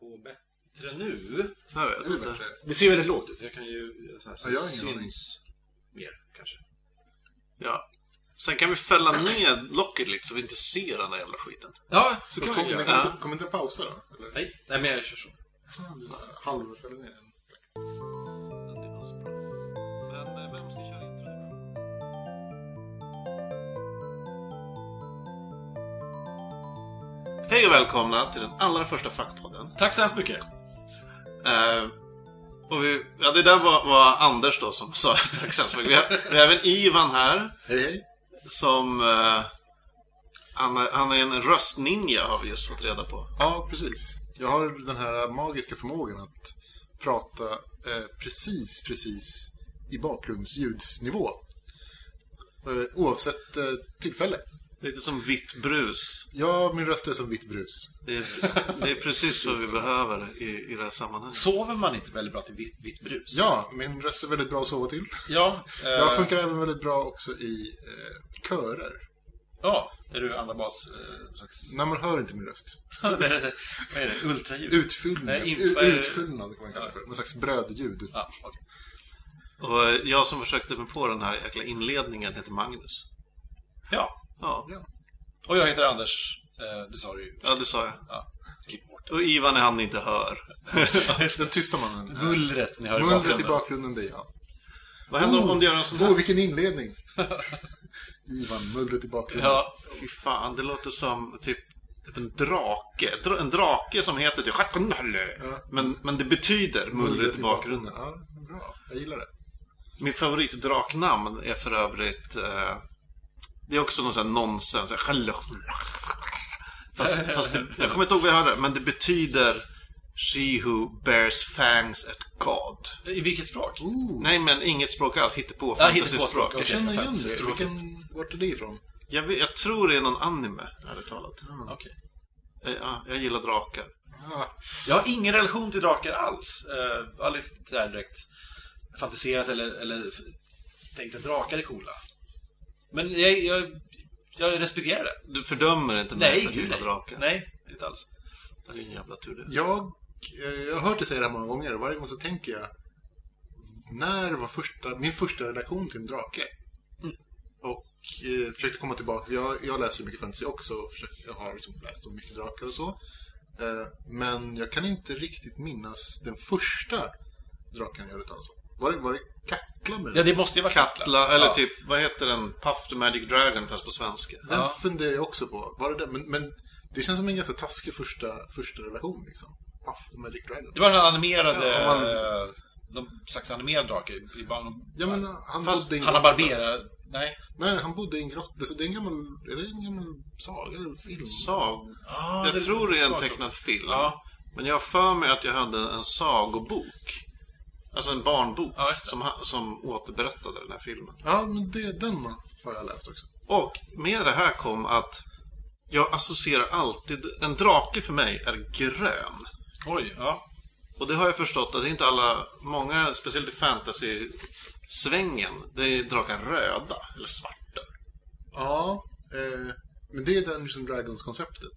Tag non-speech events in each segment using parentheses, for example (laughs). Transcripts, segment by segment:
på bättre nu? Jag vet inte. bättre? Det ser väldigt lågt ut. Jag kan ju så här, så Ja, jag syns mer kanske. Ja. Sen kan vi fälla ner locket lite så vi inte ser den där jävla skiten. Ja, så Kommer kan vi inte, göra. kommer inte, kommer inte pausa då? Eller? Nej, nej men jag kör så. Det är så här, halvfäller ner den. Och välkomna till den allra första fackpodden. Tack så hemskt mycket. Eh, och vi, ja, det där var, var Anders då som sa (laughs) tack så hemskt mycket. Vi har, vi har även Ivan här Hej hej! som eh, han, är, han är en röstninja har vi just fått reda på. Ja, precis. Jag har den här magiska förmågan att prata eh, precis, precis i bakgrundsljudsnivå. Eh, oavsett eh, tillfälle. Lite som vitt brus. Ja, min röst är som vitt brus. Det är, det är precis vad vi behöver i, i det här sammanhanget. Sover man inte väldigt bra till vitt, vitt brus? Ja, min röst är väldigt bra att sova till. Ja. (laughs) eh, Jag funkar även väldigt bra också i eh, körer. Ja, är du andra bas? Eh, slags... När man hör inte min röst. (laughs) vad är det? Ultraljud? Utfyllnad, Nej, in- U- vad är det? utfyllnad kan man kalla det för. Någon slags brödljud. Ja, okej. Och jag som försökte mig på den här jäkla inledningen heter Magnus. ja. Ja, Och jag heter Anders. Eh, det sa du ju. ja det sa jag. Ja, klipp bort Och Ivan är han inte hör. Den tysta mannen. Mullret ni hör i Mullret i bakgrunden. bakgrunden, det är jag. Vad händer om du gör en sån här? vilken inledning! (laughs) Ivan, mullret i bakgrunden. Ja, Fy fan, det låter som typ, typ en drake. Dra- En drake som heter typ Ja. men, men det betyder mullret i bakgrunden. Ja, bra. Jag gillar det. Min favoritdraknamn är för övrigt eh, Det är också någon sån här nonsens Fast, (laughs) fast det, jag kommer inte ihåg vad jag hörde Men det betyder She who bears fangs at God i vilket språk? Ooh, Nej men inget språk alls, hittepå Ja, fantasyspråk jag känner igen det. Vilken, vart är det ifrån? jag, vet, jag tror det är någon anime, ärligt talat Okej. Eh, Ja, jag gillar drakar Ah, Jag har ingen relation till drakar alls. Uh, aldrig så här direkt fantiserat eller, eller tänkt att drakar är coola. Men jag, jag, jag respekterar det. Du fördömer inte Nej, gud nej. drakar Nej, inte alls. Det är en jävla tur det jag, eh, jag har hört dig säga det här många gånger och varje gång så tänker jag När var första, min första relation till en drake? Och eh, försökte komma tillbaka, för jag, jag läser ju mycket fantasy också och försöker, jag har liksom läst om mycket drakar och så eh, Men jag kan inte riktigt minnas den första draken jag hört talas om var det, var det Katla med Ja, det måste ju vara Katla, eller Ja. typ, vad heter den? Puff the Magic Dragon fast på svenska Den Ja. funderar jag också på. Var det den? Men, men det känns som en ganska taskig första, första relation liksom. Puff the Magic Dragon. Det var den animerade... Ja, man- någon slags animerad drake. i bara- Ja men han Fast bodde i en Hanna grotta. Barbera... Nej. Nej, han bodde i en grotta. Det är en gammal, är det en gammal saga eller film? Sag Ah, Jag tror det är en tecknad film. Ja. Men jag har för mig att jag hade en sagobok. Alltså en barnbok Ja, som, som återberättade den här filmen. Ja, men det, den har jag läst också. Och med det här kom att jag associerar alltid, en drake för mig är grön. Oj, ja. Och det har jag förstått att det är inte alla, många, speciellt i fantasy-svängen, det är drakar röda eller svarta. Ja, eh, men det är Dungeons and Dragons-konceptet.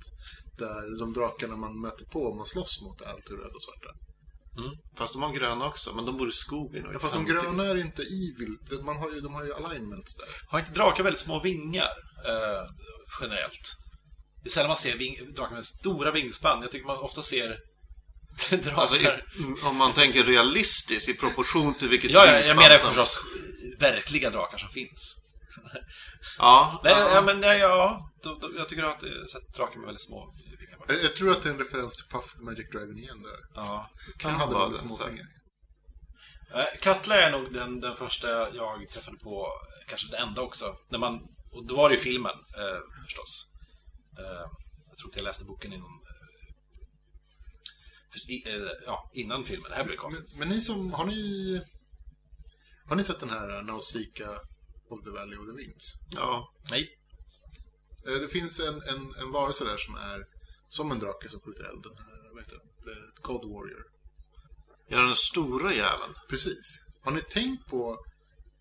Där de drakarna man möter på och man slåss mot är alltid röda och svarta. Fast de har gröna också, men de bor i skogen. Och Ja, fast de gröna är inte evil. De, man har ju, de har ju alignments där. Har inte drakar väldigt små vingar? Eh, generellt. Det är sällan man ser ving, drakar med stora vingspann. Jag tycker man ofta ser (laughs) drakar... Alltså, i, om man tänker realistiskt i proportion till vilket ja, ja, jag menar som- förstås verkliga drakar som finns. Ja, (laughs) Nej, ja. ja, men nej, ja, då, då, jag tycker att det är sett drakar med väldigt små. Jag, jag tror att det är en referens till Puff the Magic Dragon igen där. Ja. Han hade vara väldigt det, små fingrar. Eh, Katla är nog den, den första jag träffade på, kanske det enda också. När man, och då var det ju filmen, eh, förstås. Eh, jag tror inte jag läste boken innan, eh, i, eh, ja, innan filmen. Det här blir konstigt. Men, men ni som, har ni... Har ni sett den här Nausicaa of the Valley of the Winds? ja. Nej. Eh, Det finns en, en, en varelse där som är som en drake som skjuter eld. Den här, vad heter den? The God Warrior. Gör den stora jäveln. Precis. Har ni tänkt på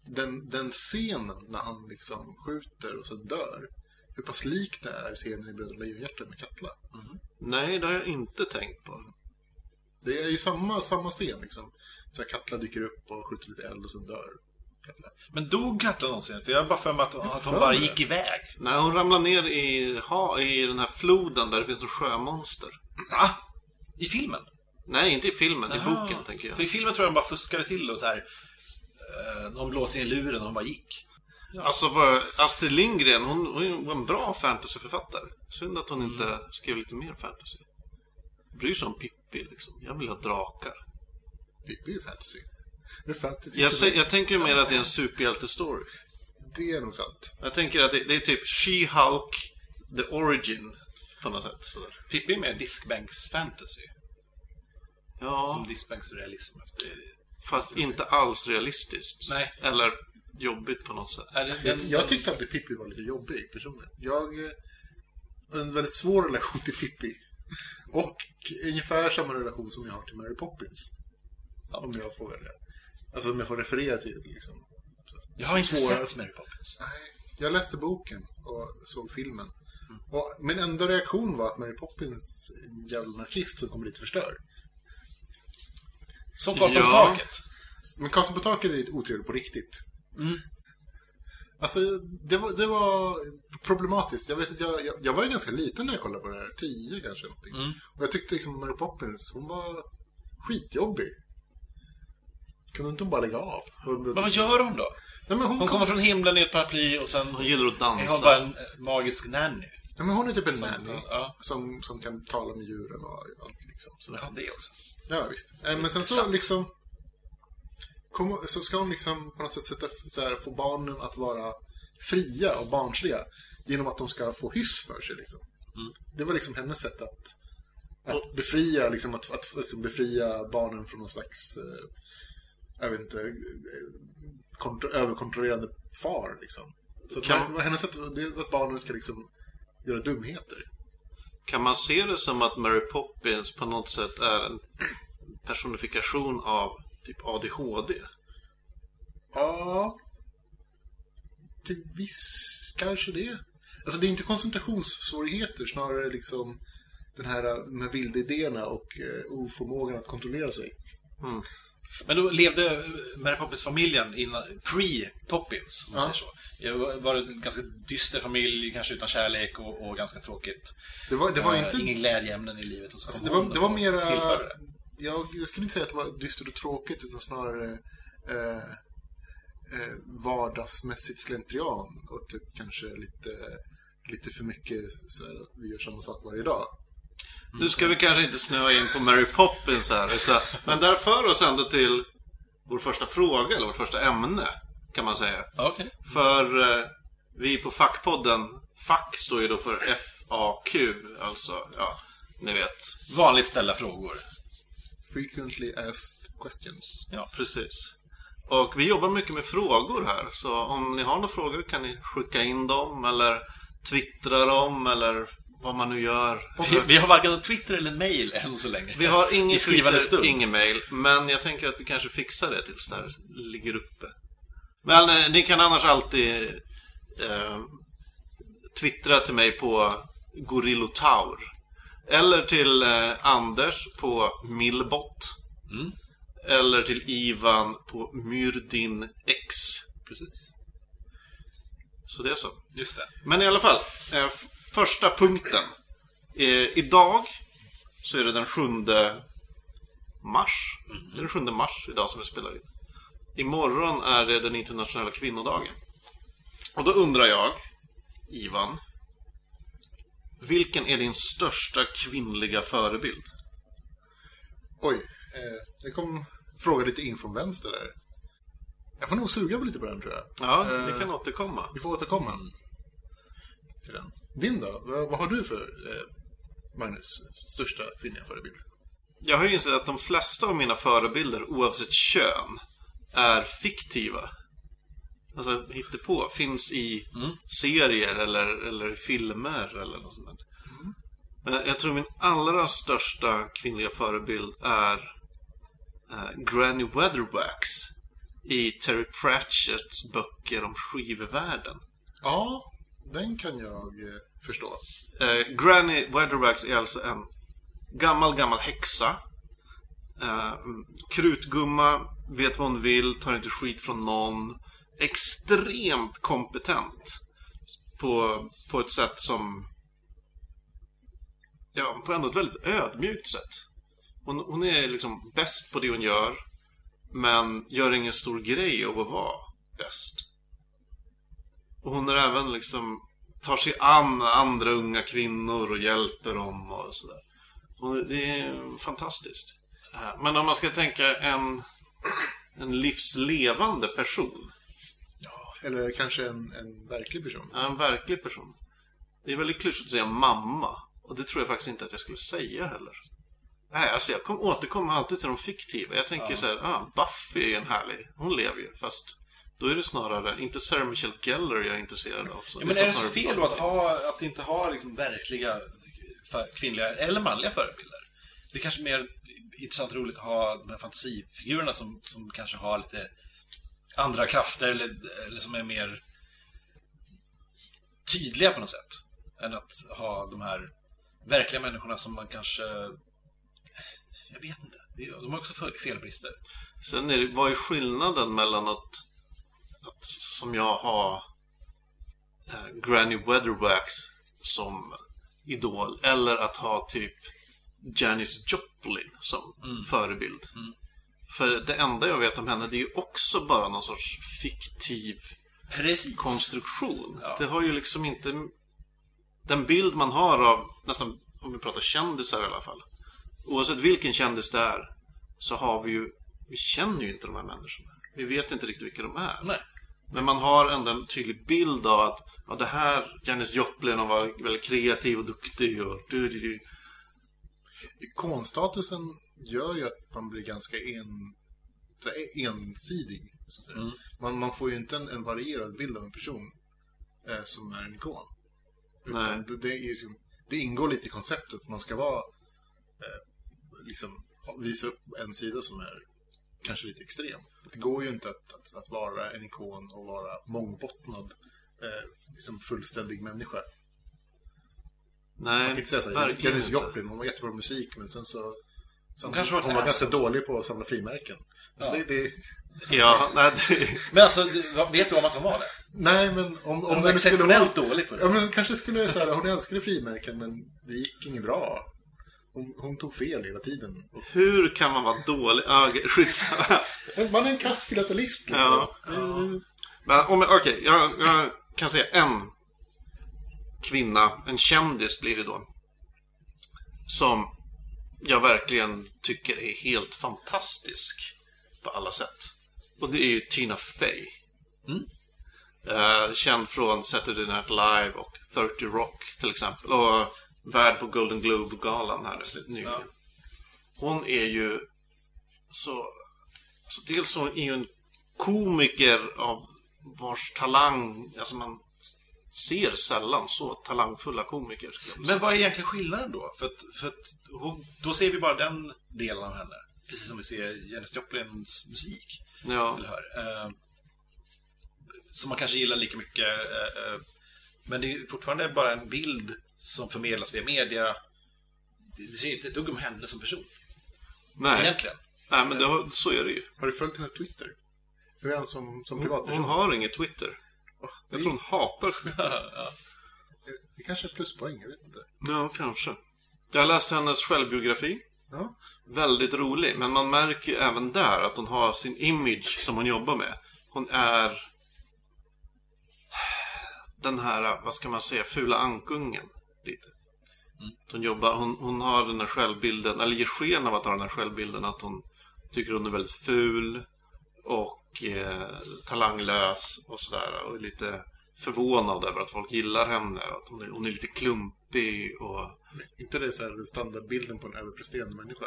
den, den scenen när han liksom skjuter och så dör? Hur pass likt det är scenen i Bröderna Lejonhjärta med Katla? Nej, det har jag inte tänkt på. Det är ju samma, samma scen liksom. Så Katla dyker upp och skjuter lite eld och sen dör Katla. Men dog Katla någonsin? För jag har bara för mig att, att hon bara det. gick iväg. Nej, hon ramlar ner i, ha, i den här floden där det finns något sjömonster. Va? I filmen? Nej, inte i filmen, i Jaha. boken tänker För i jag. filmen tror jag de bara fuskade till och så här. eh, De blåste in luren och hon bara gick. Alltså, vad- Astrid Lindgren, hon, hon var en bra fantasyförfattare. Synd att hon inte skrev lite mer fantasy. Bryr sig om Pippi liksom. Jag vill ha drakar. Pippi är ju fantasy. Fantasy. Jag, sä- jag tänker ju mer att det är en superhjältestory. Det är nog sant. Jag tänker att det, det är typ She-Hulk, the origin, på något sätt. Sådär. Pippi är mer diskbänks fantasy. Ja, Som diskbänks realism. Alltså, det är- fast inte alls realistiskt. Nej. Eller jobbigt på något sätt. Alltså, jag, jag tyckte alltid Pippi var lite jobbig personligen. Jag eh, har en väldigt svår relation till Pippi. Och ungefär samma relation som jag har till Mary Poppins. Om jag får välja. Alltså om jag får referera till liksom. Jag har inte svåra- sett Mary Poppins. Nej, jag läste boken och såg filmen. Och min enda reaktion var att Mary Poppins är en jävla anarkist som kommer dit och förstör. Som Karlsson på Ja. taket. Men Karlsson på taket är lite otrevlig på riktigt. Mm. Alltså, det var, det var problematiskt. Jag vet att jag, jag, jag var ju ganska liten när jag kollade på det här. Tio kanske. Någonting. Mm. Och jag tyckte liksom Mary Poppins, hon var skitjobbig. Kunde inte hon bara lägga av? Hon, Men vad gör hon då? Nej, hon, Hon kom, kommer från himlen i ett paraply och sen Hon gillar att är hon dansa. bara en eh, magisk nanny. nej, men hon är typ en Som- nanny. ja. Som, som kan tala med djuren och allt liksom. Så har det också. Ja, visst. Men sen så Sant. liksom... Kom, så ska hon liksom på något sätt sätta, här, få barnen att vara fria och barnsliga. Genom att de ska få hyss för sig liksom. Mm. Det var liksom hennes sätt att, att befria, liksom, att, att, liksom, befria barnen från någon slags, eh, jag vet inte, kontro, överkontrollerande far liksom. Så Kan- var hennes sätt, det var att barnen ska liksom göra dumheter. Kan man se det som att Mary Poppins på något sätt är en personifikation av typ ADHD? Ja. Till viss kanske det. Alltså det är inte koncentrationssvårigheter, snarare liksom den här, de här vilda idéerna och eh, oförmågan att kontrollera sig. Mm. Men då levde Mary Poppins-familjen pre-Poppins, om man Ja. säger så. Det var- en ganska dyster familj, kanske utan kärlek och, och ganska tråkigt. Det var, det var Eh, inte... Ingen glädjeämnen i livet. Och så Alltså det var, det var mera... tillförde. Jag, jag skulle inte säga att det var dystert och tråkigt, utan snarare eh, eh, vardagsmässigt slentrian. Och typ kanske lite, lite för mycket så här, att vi gör samma sak varje dag. Nu ska vi kanske inte snöa in på Mary Poppins här, utan, men där för oss ändå till vår första fråga, eller vårt första ämne, kan man säga. Okej. För eh, vi på Fackpodden, Fack står ju då för FAQ, alltså, ja, ni vet. Vanligt ställda frågor. Frequently asked questions. Ja. Precis. Och vi jobbar mycket med frågor här, så om ni har några frågor kan ni skicka in dem, eller twittra dem, eller vad man nu gör. Vi, har varken Twitter eller mail än så länge. Vi har I ingen skrivande Twitter, ingen mail, men jag tänker att vi kanske fixar det tills det här ligger uppe. Men eh, ni kan annars alltid eh, twittra till mig på Gorillotaur. Eller till eh, Anders på Millbot. Mm. Eller till Ivan på Myrdin X. Precis. Så det är så. Just det. Men i alla fall, eh, första punkten. Eh, idag så är det den 7 mars. Det är den 7 mars idag som vi spelar in. Imorgon är det den internationella kvinnodagen. Och då undrar jag, Ivan. Vilken är din största kvinnliga förebild? Oj, eh, det kom fråga lite in från vänster där. Jag får nog suga på lite på den tror jag. Ja, vi Eh, kan återkomma. Vi får återkomma till den. Din då? Vad, har du för, eh, Magnus, största kvinnliga förebild? Jag har ju insett att de flesta av mina förebilder, oavsett kön, är fiktiva. Alltså på finns i Mm. serier eller, eller filmer eller något sånt där. Men Jag tror min allra största kvinnliga förebild är eh, Granny Weatherwax i Terry Pratchetts böcker om skivvärlden. Ja, den kan jag eh, förstå. Eh, Granny Weatherwax är alltså en gammal, gammal häxa Eh, krutgumma, vet vad hon vill, tar inte skit från någon. Extremt kompetent. På, på ett sätt som... Ja, på ändå ett väldigt ödmjukt sätt. Hon, hon är liksom bäst på det hon gör. Men gör ingen stor grej av att vara bäst. Och hon är även liksom tar sig an andra unga kvinnor och hjälper dem och sådär. Det är fantastiskt. Eh, Men om man ska tänka en, en livslevande person. Eller kanske en, en verklig person. En verklig person. Det är väldigt klyschigt att säga mamma. Och det tror jag faktiskt inte att jag skulle säga heller. Nej, alltså jag kom, återkommer alltid till de fiktiva. Jag tänker så här, ah, Buffy är ju en härlig. Hon lever ju, fast då är det snarare, inte Sarah Michelle Gellar jag är intresserad av. Så Ja, men är det så fel då att, ha, att inte ha liksom verkliga kvinnliga eller manliga förebilder? Det är kanske mer intressant och roligt att ha de här fantasifigurerna som, som kanske har lite andra krafter eller, eller som är mer tydliga på något sätt. Än att ha de här verkliga människorna som man kanske... Jag vet inte. De har också fel- felbrister. Sen är det, vad är skillnaden mellan att som jag har eh, Granny Weatherwax som idol eller att ha typ Janis Joplin som förebild. För det enda jag vet om henne det är ju också bara någon sorts fiktiv Precis. konstruktion. Ja. Det har ju liksom inte den bild man har av nästan, om vi pratar kändisar i alla fall. Oavsett vilken kändis det är så har vi ju, vi känner ju inte de här människorna. Vi vet inte riktigt vilka de är. Nej. Men man har ändå en tydlig bild av att ja, det här, Janis Joplin, hon var väldigt kreativ och duktig och du, du, du. Ikonstatusen gör ju att man blir ganska en, ensidig. Så att säga. Mm. Man, man får ju inte en, en varierad bild av en person eh, som är en ikon. Nej. Det, det, är liksom, det ingår lite i konceptet att man ska vara eh, liksom, visa upp en sida som är kanske lite extrem. Det går ju inte att, att, att vara en ikon och vara mångbottnad, eh, liksom fullständig människa. Man Nej, kan inte säga så här, verkligen Janis. Joplin, hon var jättebra på musik, men sen så... Sen, Hon hon var ganska dålig på att samla frimärken. Alltså Ja. det, det, Ja, nej, det, (laughs) Men alltså, vet du om att de var det? nej, men om, Hon om var den skulle dålig på det. Ja, men kanske skulle så här, hon älskade frimärken, men det gick inget bra. Hon, hon tog fel hela tiden. Hur kan man vara dålig? Ah, man är en kass filatelist liksom. Ja. Mm. Men om jag, okej, jag, jag kan säga en kvinna, en kändis blir det då. Som jag verkligen tycker är helt fantastisk på alla sätt. Och det är ju Tina Fey. Mm. Eh, känd från Saturday Night Live och 30 Rock till exempel. Och värd på Golden Globe-galan här Absolut, nyligen. ja. Hon är ju så... Alltså dels så är hon ju en komiker av vars talang, alltså man ser sällan så talangfulla komiker. Men vad är egentligen skillnaden då? För att, för att hon, då ser vi bara den delen av henne. Precis som vi ser Janis Joplins musik. Ja, Eller hör. Eh, som man kanske gillar lika mycket. Eh, eh, men det är fortfarande bara en bild som förmedlas via media. Det, det ser inte ett dugg om henne som person. nej, Egentligen. nej men det, har- så är det ju. Har du följt hennes Twitter? Hur är han som, som Hon, privatperson? hon har inget Twitter. Jag det, tror hon hatar (laughs) ja. det kanske är pluspoäng, jag vet inte. Ja, kanske. Jag har läst hennes självbiografi. Ja. Väldigt rolig, men man märker ju även där att hon har sin image som hon jobbar med. Hon är den här, vad ska man säga, fula ankungen. Lite. Hon, jobbar, hon, hon har den här självbilden, eller ger sken av att ha den här självbilden att hon tycker hon är väldigt ful och eh, talanglös och sådär. Och är lite förvånad över att folk gillar henne. Att hon är, hon är lite klumpig och... Inte det så här standardbilden på en överpresterande människa?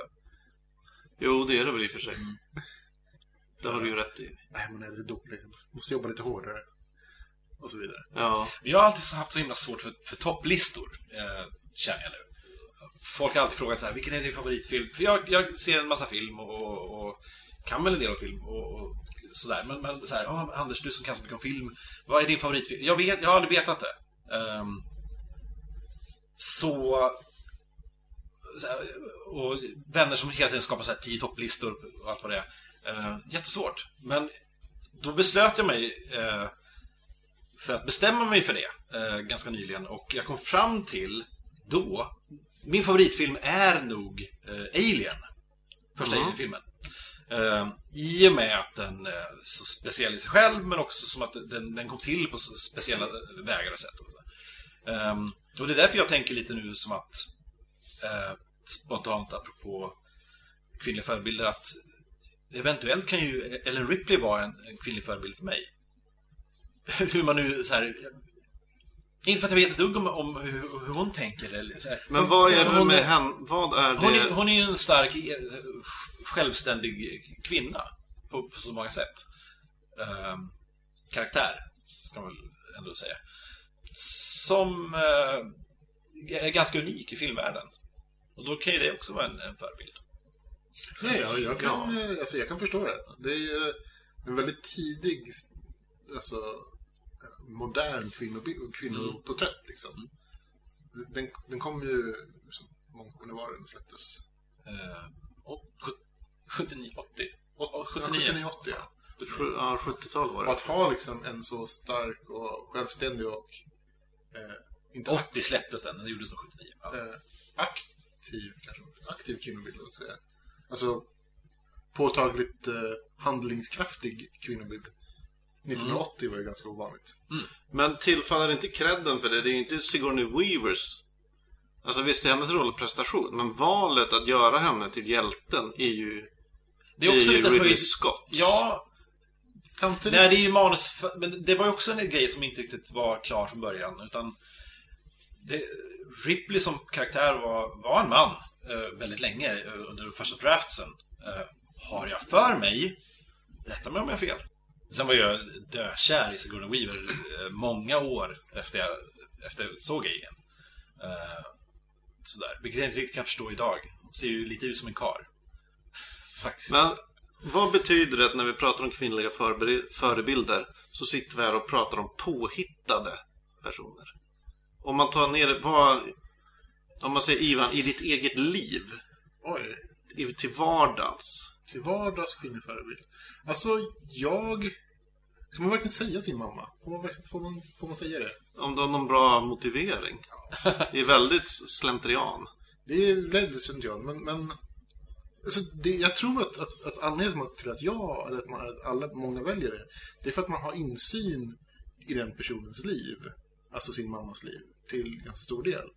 Jo, det är det väl i och för sig. Det har du ju rätt i. Nej, man är lite dålig. Måste jobba lite hårdare. Och så vidare. Ja, Jag har alltid haft så himla svårt för, för topplistor, eh, känner jag nu. Folk har alltid frågat så här, vilken är din favoritfilm? För jag, jag ser en massa film och, och, och kan väl en del om film och, och sådär. Men, men så här, "Ja, Anders, du som kan så mycket om film, vad är din favoritfilm? Jag, vet, jag har aldrig vetat det. Ehm, så så här, och vänner som hela tiden skapar så här tio topplistor och allt vad det är. Eh, jättesvårt. Men då beslöt jag mig eh, för att bestämma mig för det eh, ganska nyligen och jag kom fram till då min favoritfilm är nog eh, Alien. Första Mhm. Alien-filmen. Eh, I och med att den är så speciell i sig själv men också som att den, den kom till på så speciella vägar och sätt. Och. Ehm, och det är därför jag tänker lite nu som att eh, spontant apropå kvinnliga förebilder att eventuellt kan ju Ellen Ripley vara en, en kvinnlig förebild för mig. (laughs) hur man nu så här inte för att jag vet ett dugg om, om hur, hur hon tänker. Eller, så här. Men vad Så- är så det hon med är- henne? Vad är hon det? är, hon är ju en stark, eh, självständig kvinna på, på så många sätt. Ehm, karaktär, ska man väl ändå säga. Som eh, är ganska unik i filmvärlden. Och då kan ju det också vara en, en förebild. Nej, jag, jag, kan, eh, alltså, jag kan förstå det. Det är ju en väldigt tidig, alltså, modern kvinnoporträtt liksom. Den, den kom ju, liksom, många när var den släpptes? Eh, och, sjut- 79, 80. Åt- 79. 79, 80 ja. Ja, 70-tal var Och det. att ha liksom en så stark och självständig och eh, inte 80 släpptes den, den gjordes nog 79. Ja. eh, aktiv, kanske, aktiv kvinnobild, att säga. Alltså, påtagligt eh, handlingskraftig kvinnobild. 1980 var ju ganska ovanligt. Men tillfaller inte credden för det? Det är inte Sigourney Weavers. Alltså visst är hennes rollprestation, men valet att göra henne till hjälten är ju, Det är också ju lite Ridley höjd... Scott. Ja, Samtidigt... Nej, det är ju manus... Men det var ju också en grej som inte riktigt var klar från början. Utan det, Ripley som karaktär var, var en man eh, väldigt länge eh, under de första draftsen. Eh, har jag för mig, rätta mig om jag har fel. Sen var jag dökär i Sigourney Weaver eh, många år efter jag, efter jag såg Alien. Eh, sådär, vilket jag inte riktigt kan förstå idag. Hon ser ju lite ut som en kar. Faktiskt. Men vad betyder det att när vi pratar om kvinnliga förebilder så sitter vi här och pratar om påhittade personer? Om man tar ner vad... Om man säger Ivan, i ditt eget liv, Oj, till vardags. Till vardags kvinnlig förebild. Alltså, jag... Ska man verkligen säga sin mamma? Får man, får man, får man säga det? Om du har någon bra motivering. Det är väldigt slentrian. Det är väldigt sentimentalt, men... men alltså det, jag tror att, att, att anledningen till att jag, eller att, man, att alla, många väljer det, det är för att man har insyn i den personens liv. Alltså sin mammas liv, till ganska stor del.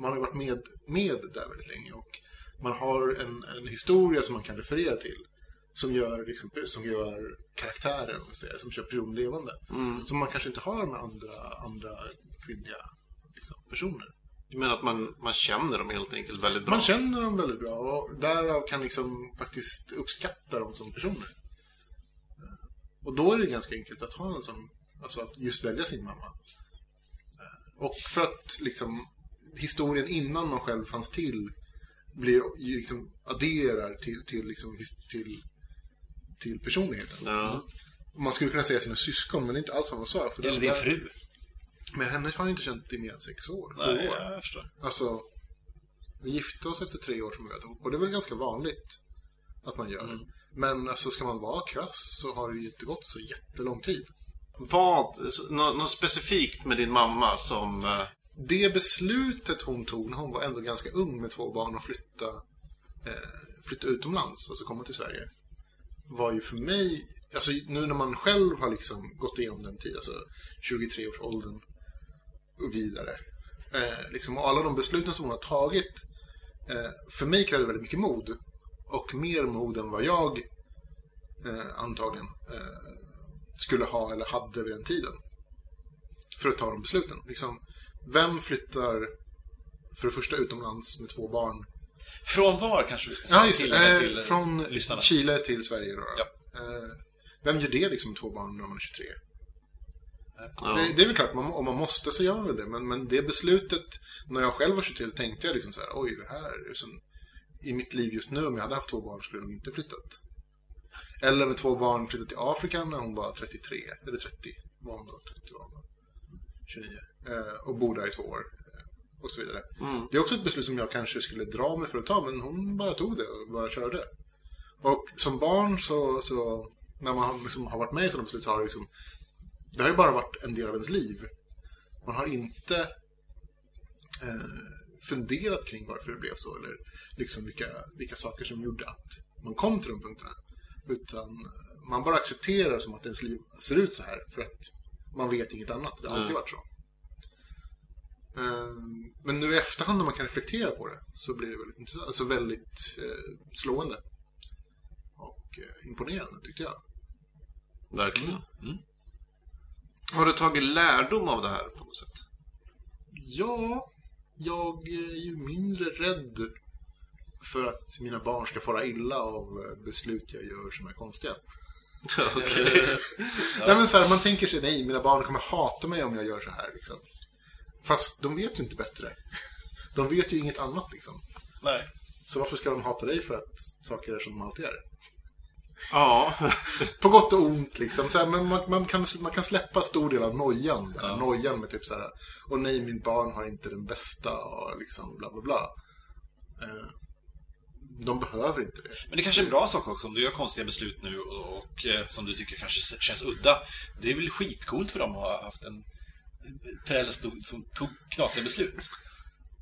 Man har varit med, med där väldigt länge och man har en, en historia som man kan referera till. Som gör, liksom, som gör karaktären, som gör personen levande. Mm. Som man kanske inte har med andra, andra kvinnliga liksom, personer. Jag menar att man, man känner dem helt enkelt väldigt bra. Man känner dem väldigt bra och därav kan liksom faktiskt uppskatta dem som personer. Och då är det ganska enkelt att ha en sån, alltså att just välja sin mamma. Och för att liksom historien innan man själv fanns till blir liksom adderar till, till, liksom, till, till personligheten. Ja. Man skulle kunna säga sina syskon, men det är inte alls samma sak. För Eller där- din fru. Men henne har jag inte känt i mer än sex år. Nej, år. jag förstår. Alltså, vi gifte oss efter tre år som vi vet. Och det är väl ganska vanligt att man gör. Mm. Men alltså, ska man vara krass så har det ju inte gått så jättelång tid. Vad, nå- något specifikt med din mamma som... Det beslutet hon tog när hon var ändå ganska ung med två barn och flytta, eh, flytta utomlands, alltså komma till Sverige. Var ju för mig, alltså nu när man själv har liksom gått igenom den tiden, alltså 23-årsåldern och vidare. Eh, liksom och alla de besluten som hon har tagit, eh, för mig kräver väldigt mycket mod. Och mer mod än vad jag eh, antagligen eh, skulle ha eller hade vid den tiden. För att ta de besluten. Liksom, vem flyttar för det första utomlands med två barn? Från var kanske vi ska Ja, säga just, till, eh, till från lyssnarna. Chile till Sverige då. Ja. Eh, vem gör det liksom med två barn när man är 23? ja. Det, det är väl klart, man, om man måste så gör man väl det. Men, men det beslutet, när jag själv var 23 så tänkte jag liksom så här, oj, det här är som, i mitt liv just nu, om jag hade haft två barn skulle jag nog inte flyttat. Eller med två barn flyttat till Afrika när hon var 33, eller 30, var hon då? 30 var hon då. 29. Eh, och bor där i två år. och så vidare. Mm. Det är också ett beslut som jag kanske skulle dra mig för att ta, men hon bara tog det och bara körde. Och som barn så, så när man liksom har varit med i sådana beslut så har det liksom, det har ju bara varit en del av ens liv. Man har inte eh, funderat kring varför det blev så, eller liksom vilka, vilka saker som gjorde att man kom till de punkterna. Utan man bara accepterar som att ens liv ser ut så här, för att man vet inget annat. Det har alltid Mm. varit så. Eh, Men nu i efterhand när man kan reflektera på det så blir det väldigt, intressant- alltså väldigt eh, slående. Och eh, imponerande tyckte jag. Verkligen. Mm. Har du tagit lärdom av det här på något sätt? Ja, jag är ju mindre rädd för att mina barn ska fara illa av eh, beslut jag gör som är konstiga. (laughs) Okej. (laughs) Nej men så här, man tänker sig, nej, mina barn kommer hata mig om jag gör så här liksom. Fast de vet ju inte bättre. (laughs) De vet ju inget annat liksom. Nej. Så varför ska de hata dig för att saker är som de alltid är? Ja. (laughs) På gott och ont liksom. Här, men man, man, kan, man kan släppa stor del av nojan. Där. Ja. Nojan med typ så här. Och nej, min barn har inte den bästa och liksom bla bla bla. Eh, de behöver inte det. Men det kanske är en bra sak också om du gör konstiga beslut nu och, och eh, som du tycker kanske känns udda. Det är väl skitcoolt för dem att ha haft en förälder som tog, som tog knasiga beslut.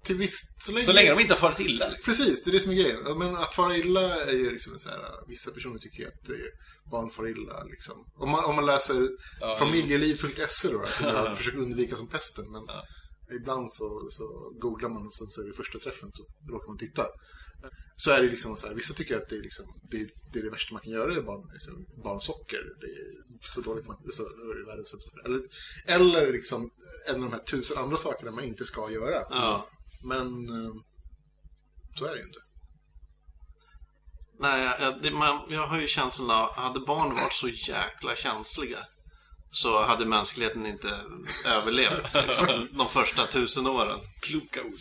Till visst, så länge, Så länge de inte har farit illa liksom. Precis, det är det som är grejen. Men att fara illa är ju liksom så här, vissa personer tycker att det är, barn far illa liksom. Om man, om man läser Ja, familjeliv.se då, som jag försöker undvika som pesten. Men Ja. ibland så, så googlar man och sen så är det första träffen så råkar man titta. Så är det liksom så här, vissa tycker att det är, liksom, det, det, är det värsta man kan göra är barn, liksom, barnsocker. Det är så dåligt man, så, det är världens sämsta. Eller, eller liksom en av de här tusen andra sakerna man inte ska göra. ja. Men eh, så är det ju inte. Nej, jag, det, man, jag har ju känslan av, hade barn varit så jäkla känsliga så hade mänskligheten inte överlevt liksom, (laughs) de första tusen åren. Kloka ord.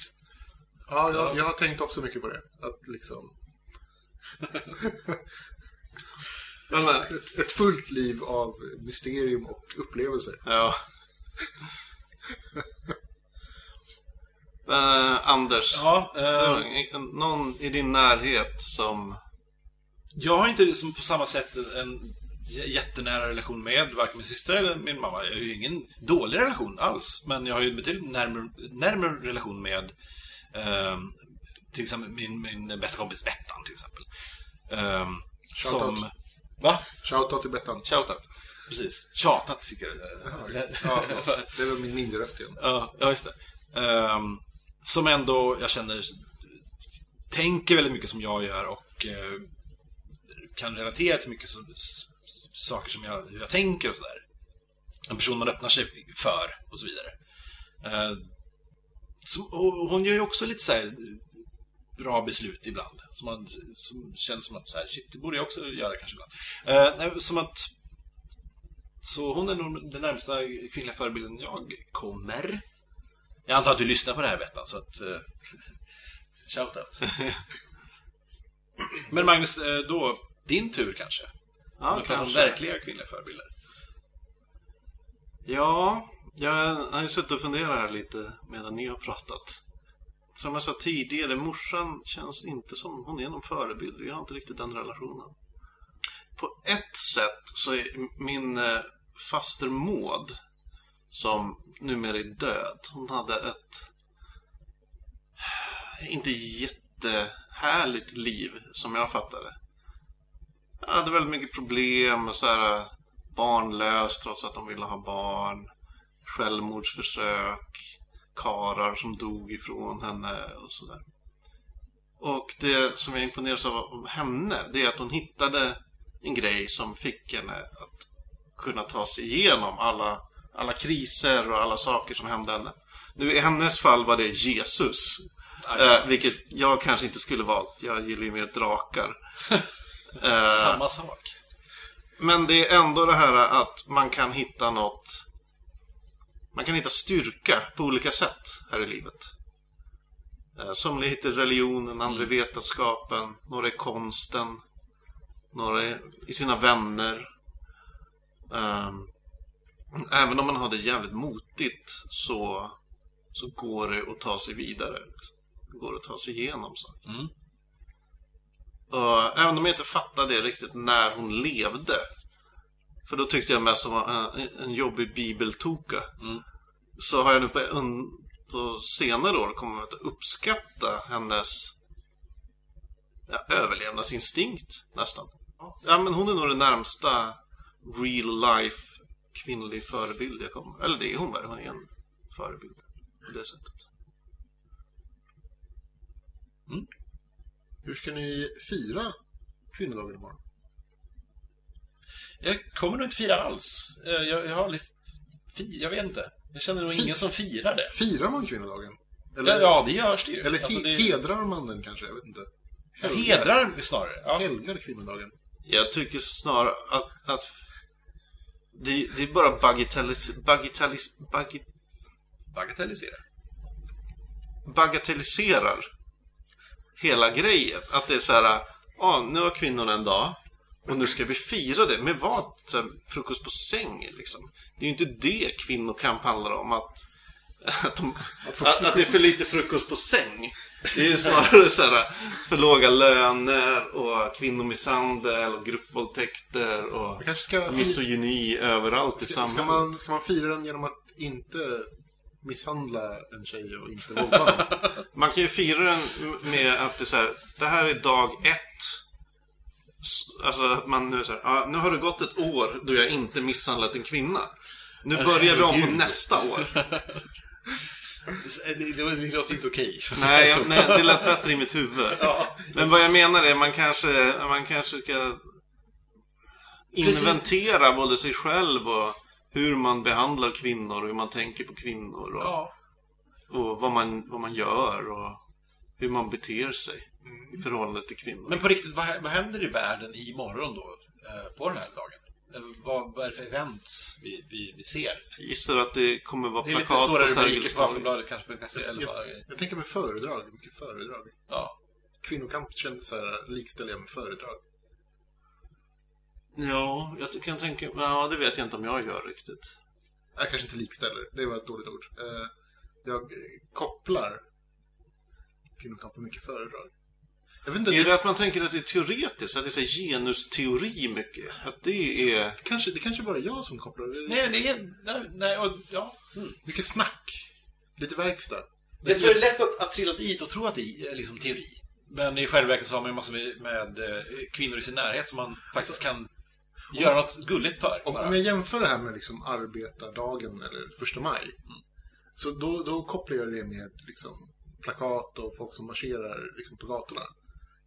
Ja, jag, jag har tänkt också mycket på det. Att liksom, (laughs) men, ett, ett fullt liv av mysterium och upplevelser. ja. Eh, Anders, Ja, eh, någon i din närhet som... jag har inte liksom på samma sätt en jättenära relation med varken min syster eller min mamma. Jag har ju ingen dålig relation alls. Men jag har ju en betydligt närmare, närmare relation med eh, till exempel min, min bästa kompis Bettan till exempel. Eh, Shoutout. som... Va? Shoutout till Bettan. Shoutout. Precis. Tjatat tycker jag. Ja, förlåt. Det var min ninja-röst igen. Ja, ja just det. Ehm, som ändå, jag känner, tänker väldigt mycket som jag gör och eh, kan relatera till mycket som, saker som jag, jag tänker och sådär. En person man öppnar sig för och så vidare. Eh, och hon gör ju också lite så här bra beslut ibland. Som, man, som känns som att så här, shit, det borde jag också göra kanske ibland. Eh, som att så hon är nog den närmsta kvinnliga förebilden jag kommer. Jag antar att du lyssnar på det här Bettan, så att... Uh, (laughs) Shoutout. (laughs) Men Magnus, eh, då, din tur kanske? Ja, pratar om kanske. verkliga kvinnliga förebilder. Ja, jag har ju suttit och funderat här lite medan ni har pratat. Som jag sa tidigare, morsan känns inte som hon är någon förebild. Vi har inte riktigt den relationen. På ett sätt så är min eh, faster Maud, som numera är död, hon hade ett eh, inte jättehärligt liv som jag fattar det. Jag hade väldigt mycket problem och så här eh, barnlös trots att de ville ha barn. Självmordsförsök. Karar som dog ifrån henne och sådär. Och det som jag imponeras av om henne, det är att hon hittade en grej som fick henne att kunna ta sig igenom alla, alla kriser och alla saker som hände henne. Nu i hennes fall var det Jesus. Eh, vilket jag kanske inte skulle valt. Jag gillar ju mer drakar. (laughs) Eh, Samma sak. men det är ändå det här att man kan hitta något Man kan hitta styrka på olika sätt här i livet Eh, Somliga hittar religionen, andra i vetenskapen Några i konsten Några i- sina vänner Ehm, Även om man har det jävligt motigt så så går det att ta sig vidare. Det går att ta sig igenom saker. Mm. Även om jag inte fattade det riktigt när hon levde. För då tyckte jag mest om en, en jobbig bibeltoka. Mm. Så har jag nu på, un, på senare år kommit att uppskatta hennes ja, överlevnadsinstinkt nästan. Ja, men hon är nog det närmsta real life kvinnlig förebild jag kommer. Eller det är hon väl, hon är en förebild på det sättet. Hur ska ni fira kvinnodagen imorgon? Jag kommer nog inte fira alls. Eh, Jag, jag har aldrig... Jag vet inte. Jag känner nog ingen som firar det. Firar man kvinnodagen? Ja, Eller, ja det görs det ju. eller Alltså, det, hedrar man den kanske? Jag vet inte. Helgar. hedrar snarare. Ja. Helgar kvinnodagen. Jag tycker snarare att, att det, det är bara bagatellis, bagatellis, bagi, Bagatellisera. bagatelliserar hela grejen. Att det är så här, ja nu har kvinnorna en dag och nu ska vi fira det. Med vad? Så här, frukost på säng liksom. Det är ju inte det kvinnokamp handlar om. Att, (laughs) att, de, att, att det är för lite frukost på säng. Det är ju snarare så här, för låga löner och kvinnomisshandel och gruppvåldtäkter och misogyni överallt i ska, samhället. ska, man, ska man fira den genom att inte misshandla en tjej och inte våldta? (laughs) Man kan ju fira den med att det är så här, det här är dag ett. Alltså att man nu här, ja, nu har det gått ett år då jag inte misshandlat en kvinna. Nu börjar vi om på nästa år. (laughs) Det, det, det låter inte okej. (laughs) Nej, jag, nej, det lät bättre i mitt huvud. Men vad jag menar är man kanske, man kanske ska inventera både sig själv och hur man behandlar kvinnor och hur man tänker på kvinnor och, Ja. och vad, man, vad man gör och hur man beter sig i förhållande till kvinnor. Men på riktigt, vad, vad händer i världen imorgon då? eh, På den här dagen? Vad, vad är det för events vi, vi, vi ser? Jag gissar att det kommer vara Det är lite plakat stora på rubriker Sergels på torg. Aftonbladet. Eller så. Jag tänker med föredrag, mycket föredrag. Ja. Kvinnokamp känns så här, likställer jag med föredrag. Ja, jag kan tänka Ja, det vet jag inte om jag gör riktigt. Jag kanske inte likställer, det var ett dåligt ord. Eh, Jag kopplar kvinnokamp med mycket föredrag. Jag vet inte, Är det, det att man tänker att det är teoretiskt? Att det är så genusteori mycket? Att det är... kanske, det kanske bara är jag som kopplar. Det- Nej, det är... Nej, nej och, ja. Mm. Mycket snack. Lite verkstad. Jag tror det är lätt att, att trilla dit och tro att det är liksom teori. Men i själva verket så har man ju massor med, med eh, kvinnor i sin närhet som man faktiskt kan göra något gulligt för. Om, om jag jämför det här med liksom arbetardagen eller första maj. Så då, då kopplar jag det med liksom plakat och folk som marscherar liksom på gatorna.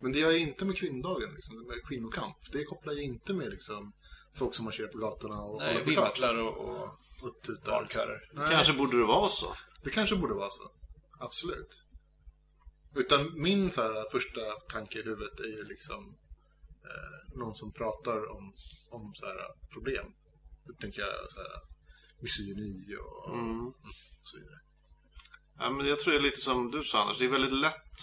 Men det gör jag inte med kvinnodagen, liksom, med kvinnokamp. Det kopplar jag inte med liksom, folk som marscherar på gatorna och Nej, vimplar och, och och tutar. barnkörer. Nej, Kanske borde det vara så. Det kanske borde vara så. Absolut. Utan min så här, första tanke i huvudet är ju liksom eh, någon som pratar om, om så här, problem. Då tänker jag så här, misogyni och, Mm. och så vidare. Ja, men jag tror det är lite som du sa Anders. Det är väldigt lätt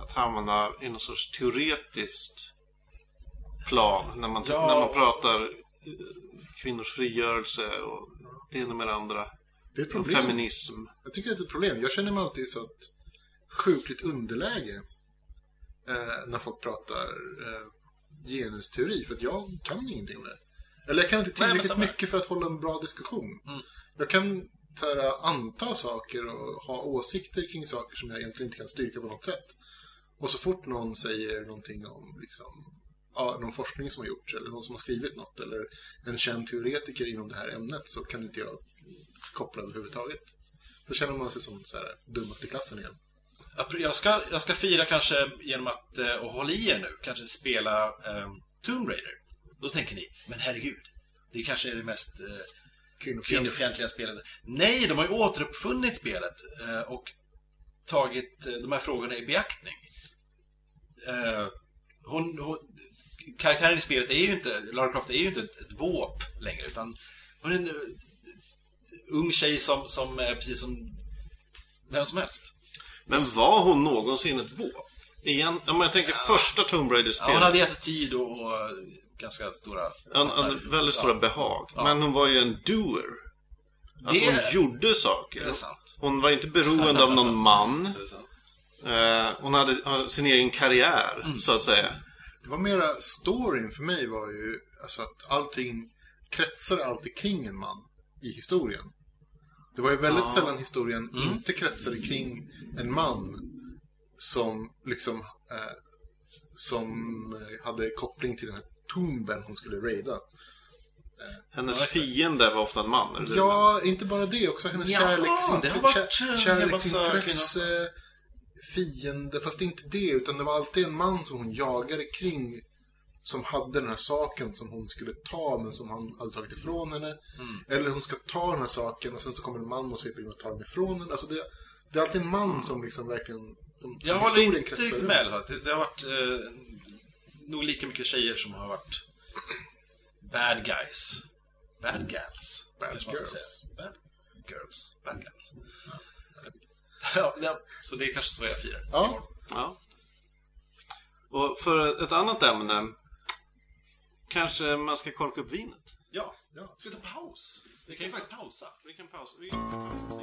att hamna i någon sorts teoretiskt plan när man, Ja. när man pratar eh, kvinnors frigörelse och det ena med det andra. Det är ett problem. feminism. Jag tycker att det är ett problem. Jag känner mig alltid så ett sjukligt underläge eh, när folk pratar eh, genusteori. För att jag kan ingenting om det. Eller jag kan inte Nej, tillräckligt här. mycket för att hålla en bra diskussion. Mm. Jag kan så här, anta saker och ha åsikter kring saker som jag egentligen inte kan styrka på något sätt. Och så fort någon säger någonting om liksom, ja, någon forskning som har gjorts eller någon som har skrivit något eller en känd teoretiker inom det här ämnet så kan inte jag koppla överhuvudtaget. Så känner man sig som så här, dummast i klassen igen. Jag ska, jag ska fira kanske genom att, eh, och håll i er nu, kanske spela eh, Tomb Raider. Då tänker ni, men herregud, det kanske är det mest eh, Kvinnofjäll. kvinnofientliga spelet. Nej, de har ju återuppfunnit spelet eh, och tagit eh, de här frågorna i beaktning. Eh, hon, hon, karaktären i spelet är ju inte, Lara Croft är ju inte ett, ett våp längre, utan hon är en eh, ung tjej som, som är precis som vem som helst. Men var hon någonsin ett våp? Igen, om jag tänker första Tomb Ja, Raider-spelet. hon hade attityd och, och ganska stora... en, en väldigt stora behag. Ja. Men hon var ju en doer. Alltså Det- hon gjorde Är saker. det sant? Hon var inte beroende av någon (laughs) man. Eh, hon hade hade sin egen karriär, Mm. så att säga. Det var mera storyn för mig var ju alltså att allting kretsade alltid kring en man i historien. Det var ju väldigt Ja. sällan historien Mm. inte kretsade kring en man som liksom eh, som eh, hade koppling till den här tomben hon skulle raida. Hennes Ja, fiende var ofta en man. Du Ja, inte bara det, också hennes Ja, kärleksint- det har varit, kär- eh, kärleksintresse, fiende, fast inte det, utan det var alltid en man som hon jagade kring som hade den här saken som hon skulle ta men som han hade tagit ifrån henne. Mm. Eller hon ska ta den här saken och sen så kommer en man och sveper in och tar den ifrån henne. Alltså det, det är alltid en man som liksom verkligen... Som, som Jag håller inte riktigt med. Alltså. Det, det har varit eh, nog lika mycket tjejer som har varit bad guys. Bad gals. Bad girls. Bad girls. Bad gals. Ja, ja, så det är kanske så jag firar. Ja, Ja. Och för ett annat ämne. Kanske man ska korka upp vinet. Ja. ja. Ska vi ta paus? Vi kan ju faktiskt pausa. Vi kan pausa. Vi kan pausa.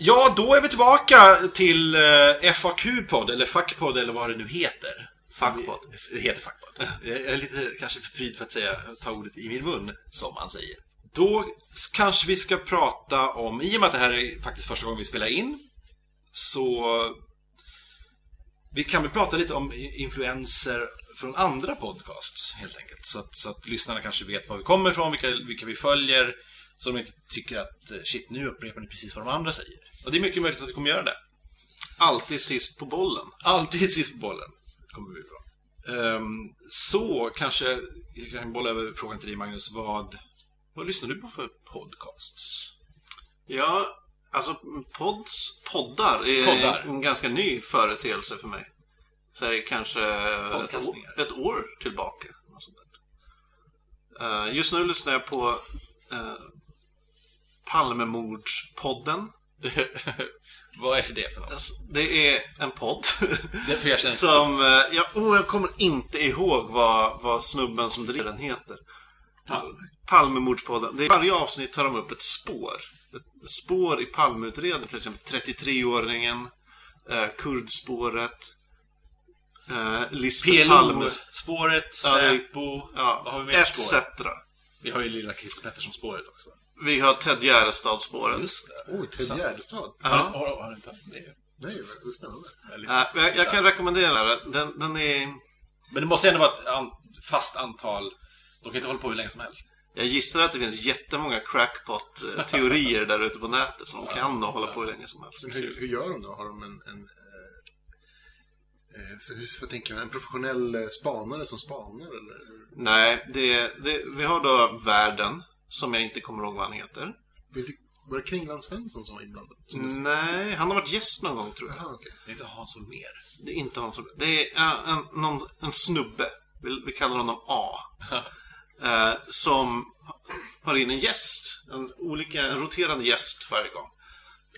Ja, då är vi tillbaka till eh, FAQ-podd, eller FAQ-podd, eller vad det nu heter. Fackpodd. Det heter FAQ-podd. Jag är lite kanske för pryd för att säga, ta ordet i min mun, som man säger. Då kanske vi ska prata om, i och med att det här är faktiskt första gången vi spelar in, så vi kan väl prata lite om influenser från andra podcasts, helt enkelt. Så att, så att lyssnarna kanske vet var vi kommer ifrån, vilka, vilka vi följer, så de inte tycker att eh, shit, nu upprepar ni precis vad de andra säger. Och det är mycket möjligt att vi kommer göra det. Alltid sist på bollen. Alltid (laughs) sist på bollen kommer vi bra. Ehm, så kanske jag kan bolla över frågan till dig Magnus. Vad, vad lyssnar du på för podcasts? Ja, alltså pods, poddar är Poddar. en ganska ny företeelse för mig. Säg kanske ett år, ett år tillbaka. Eh, just nu lyssnar jag på uh, Palmemordspodden. (laughs) vad är det för något? Alltså, Det är en podd. (laughs) Det som, eh, ja, oh, jag kommer inte ihåg vad, vad snubben som driver den heter. Palme. Palmemordspodden. Det är, varje avsnitt tar de upp ett spår. Ett spår i Palmeutredningen, till exempel 33-åringen, eh, kurdspåret, eh, Lisbeth Palmes... PLO-spåret, Ja, det- Säpo. Ja, vad har vi mer etc. spår? Vi har ju lilla Chris Pettersson-spåret också. Vi har Ted Gärdestad-spåret. Just det. Oj, Ted. Gärdestad. Har, Ja. har, har du inte? Det är Nej, vad spännande. Eh, jag, jag kan rekommendera. Den, den är... Men det måste ändå vara ett an, fast antal. De kan inte hålla på hur länge som helst. Jag gissar att det finns jättemånga crackpot-teorier där ute på nätet som de kan nog hålla på hur länge som helst. Men hur, hur gör de då? Har de en... en eh, eh, hur, vad tänker jag, en professionell eh, spanare som spanar eller? Nej, det, det, vi har då Världen, som jag inte kommer ihåg vad han heter. Var det Kringland Svensson som var inblandad? Som Nej, han har varit gäst någon gång tror jag. Jaha, okej. Det är inte Hans Holmér. Det är inte han som... Det är äh, en, någon, en snubbe, vi, vi kallar honom A. (laughs) eh, som har in en gäst, en, olika, en roterande gäst varje gång.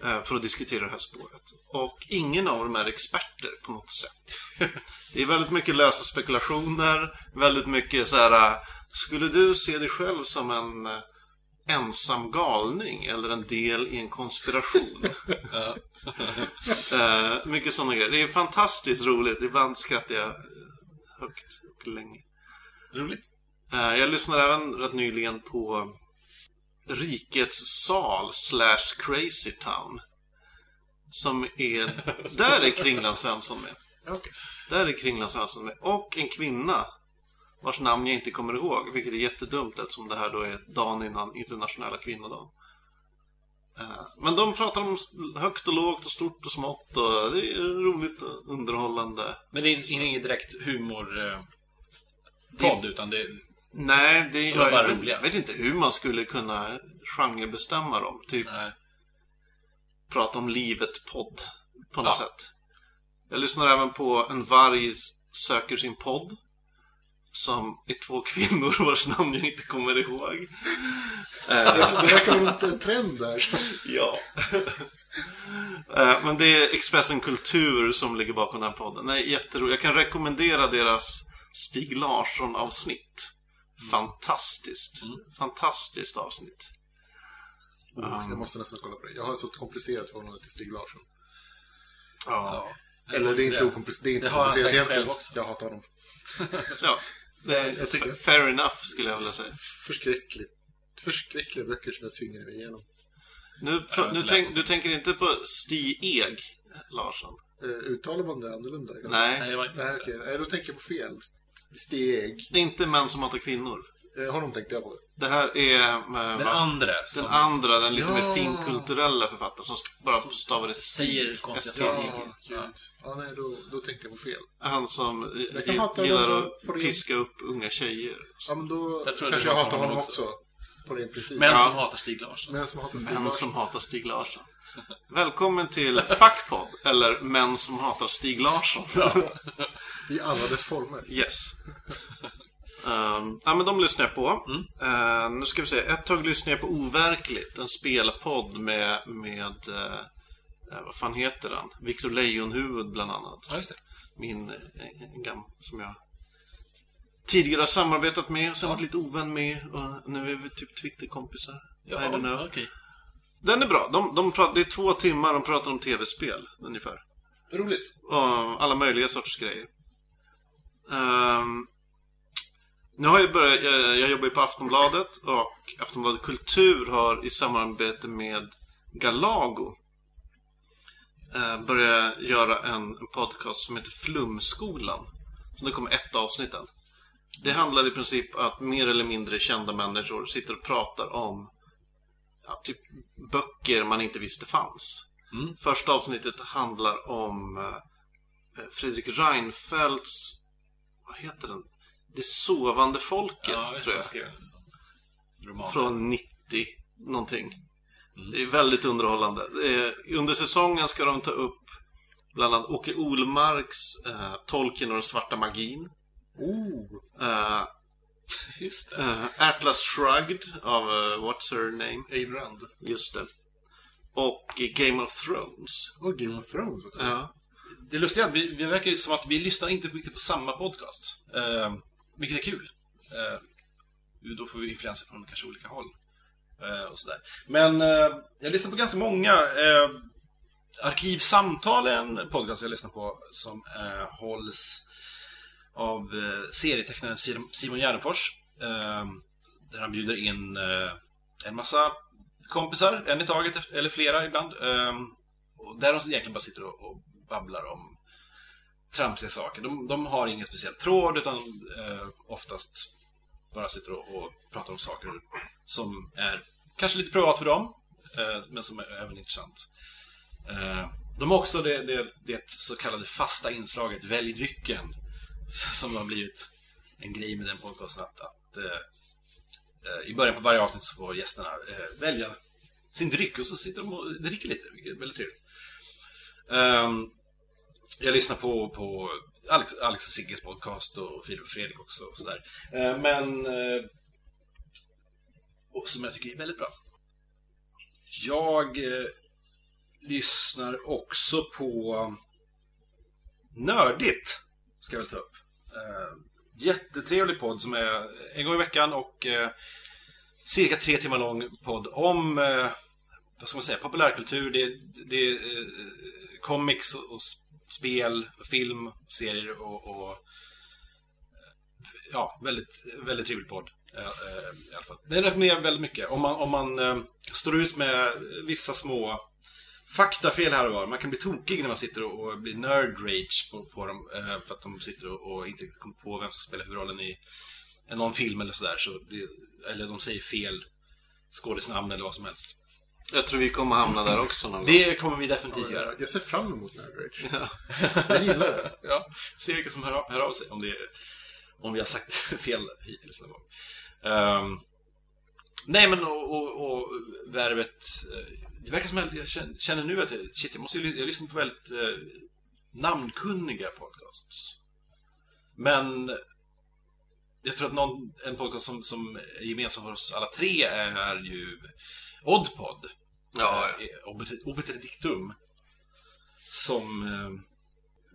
Eh, för att diskutera det här spåret. Och ingen av dem är experter på något sätt. (laughs) Det är väldigt mycket lösa spekulationer, väldigt mycket så här. äh, Skulle du se dig själv som en äh, ensam galning eller en del i en konspiration? (laughs) (laughs) Eh, mycket sådana grejer. Det är fantastiskt roligt. Ibland skrattar jag eh, högt och länge. Roligt. Eh, jag lyssnade även rätt nyligen på Rikets sal slash Crazy Town. Som är... Där är Kringland Svensson med. Okej. Där är Kringland Svensson med. Och en kvinna. Vars namn jag inte kommer ihåg. Vilket är jättedumt eftersom det här då är dagen innan internationella kvinnodagen. Eh, Men de pratar om högt och lågt och stort och smått och det är roligt och underhållande. Men det är ingen direkt humor eh, podd, utan det är... Nej, det De är jag, bara jag, vet, roliga. jag vet inte hur man skulle kunna genrebestämma dem. Typ Nej. prata om livet-podd på något Ja. sätt. Jag lyssnar även på En varg söker sin podd. Som är två kvinnor vars namn jag inte kommer ihåg. (laughs) Det verkar vara inte en trend där. (laughs) ja. Eh, Men det är Expressen Kultur som ligger bakom den här podden. Nej, jätteroligt. Jag kan rekommendera deras Stig Larsson-avsnitt. Fantastiskt. Mm. Fantastiskt avsnitt. Oh, jag måste nästan kolla på det. Jag har ett så komplicerat förhållande till Stig Larsson. Ja. Eller det är inte så komplicerat, det är inte Det så har han komplicerat säkert egentligen. själv också. Jag hatar honom. (laughs) ja. Det Jag tycker- fair enough skulle jag vilja säga. Förskräckligt. Förskräckliga böcker som jag tvingade mig igenom. Nu, Ja, nu tänk, du tänker inte på Stig Larsson? Uh, uttalar man det annorlunda? Nej. Nej, Nej, okej. Nej, då tänker jag på fel. Steg. Det är inte män som hatar kvinnor. Eh, honom tänkte jag på. Det här är eh, den va? andra den som andra, den lite Ja. mer finkulturella författaren som bara stavar det säger Stig. konstiga S-T-I-G. saker. Ja. Ja, nej, då, då tänkte jag på fel. Han som eh, Jag kan hata gillar att på det. piska upp unga tjejer. Ja, men då Jag kanske jag hatar honom honom också. På ren princip. Män Ja. som hatar Stig Larsson. Män som hatar Stig Larsson. Välkommen till Fuckpod, eller Män som hatar Stig Larsson. I alla dess former. Yes. Um, ja, men de lyssnar jag på. Mm. Eh, nu ska vi se. Ett tag lyssnade jag på Overkligt, en spelpodd med, med eh, vad fan heter han? Victor Leijonhufvud bland annat. Ja, just det. Min eh, en gam som jag tidigare har samarbetat med, sen varit lite ovän med och nu är vi typ Twitterkompisar. I don't know. okej. Den är bra. De, de pratar, det är två timmar de pratar om tv-spel ungefär. Roligt. Och alla möjliga sorters grejer. Ehm, nu har jag börjat, jag, jag jobbar ju på Aftonbladet och Aftonbladet Kultur har i samarbete med Galago uh, börjat göra en, en podcast som heter Flumskolan. Så det kommer ett avsnitt än. Det handlar i princip att mer eller mindre kända människor sitter och pratar om ja, typ böcker man inte visste fanns. Mm. Första avsnittet handlar om eh, Fredrik Reinfeldts, vad heter den? Det sovande folket, Ja, tror jag. Roman. Från 90 någonting. Mm. Det är väldigt underhållande. Eh, under säsongen ska de ta upp bland annat Åke Olmarks eh, Tolkien och den svarta magin. Oh. (laughs) Just det. eh, Atlas Shrugged av eh, What's Her Name. Ayn Rand. Just det. Och Game of Thrones. Och Game of Thrones också. Ja. Det lustiga är att vi, vi verkar ju som att vi lyssnar inte riktigt på samma podcast. Eh, vilket är kul. Eh, då får vi influenser från kanske olika håll. Och sådär. Men jag lyssnar på ganska många. Arkivsamtal är en podcast jag lyssnar på som hålls av eh, serietecknaren Simon Gärdenfors. Eh, där han bjuder in eh, en massa kompisar, en i taget, eller flera ibland. Och där de egentligen bara sitter och, babblar om tramsiga saker. De, de har ingen speciell tråd utan oftast bara sitter och, och pratar om saker som är kanske lite privat för dem, men som är även intressant. De har också det, det, det så kallade fasta inslaget Välj drycken (laughs) som har blivit en grej med den podcasten att, att eh, eh, i början på varje avsnitt så får gästerna eh, välja sin dryck och så sitter de och dricker lite, vilket är väldigt trevligt. Um, jag lyssnar på, på Alex, Alex och Sigges podcast och Filip och Fredrik också och sådär. Uh, men uh, och som jag tycker är väldigt bra. Jag uh, lyssnar också på Nördigt, ska jag väl ta upp. Eh, jättetrevlig podd som är en gång i veckan och eh, cirka tre timmar lång podd om eh, vad ska man säga, populärkultur, det, det är eh, comics och spel, film, serier och, och ja, väldigt, väldigt trevlig podd. eh, eh, I alla fall. Den rekommenderar väldigt mycket. Om man, om man eh, står ut med vissa små faktafel här och var. Man kan bli tokig när man sitter och, och blir nerd rage på, på dem. Eh, för att de sitter och, och inte kommer på vem som spelar huvudrollen i någon film eller sådär. Så det, eller de säger fel skådisnamn eller vad som helst. Jag tror vi kommer hamna där också någon gång. Det kommer vi definitivt göra. Jag ser fram emot Nerd Rage. Ja. (laughs) Jag gillar det. Ja, se vilka som hör, av- hör av sig om, det, om vi har sagt (laughs) fel hittills någon gång. Ehm, nej, men och, och, och värvet... eh, Det verkar som att jag känner, nu att jag, shit, jag, måste, jag lyssnar på väldigt eh, namnkunniga podcasts. Men jag tror att någon, en podcast som, som är gemensam för oss alla tre är ju Oddpod. Ja. Eh, Obiter- Obiterdictum. Som eh,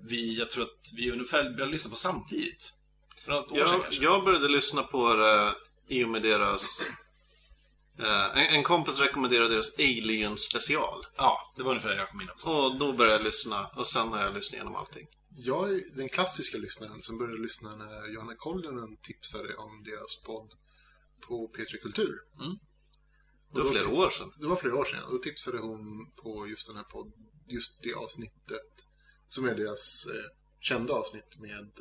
vi, jag tror att vi ungefär började lyssna på samtidigt. Jag, jag började lyssna på det i och med deras... Eh, en, en kompis rekommenderade deras Alien special. Ja, det var ungefär det jag kom in också. Och då började jag lyssna och sen har jag lyssnat igenom allting. Jag är den klassiska lyssnaren som började lyssna när Johanna Kollinen tipsade om deras podd på P3 Kultur. Mm. Det var flera år sedan. Det var flera år sedan. Då tipsade hon på just den här podd, just det avsnittet som är deras eh, kända avsnitt med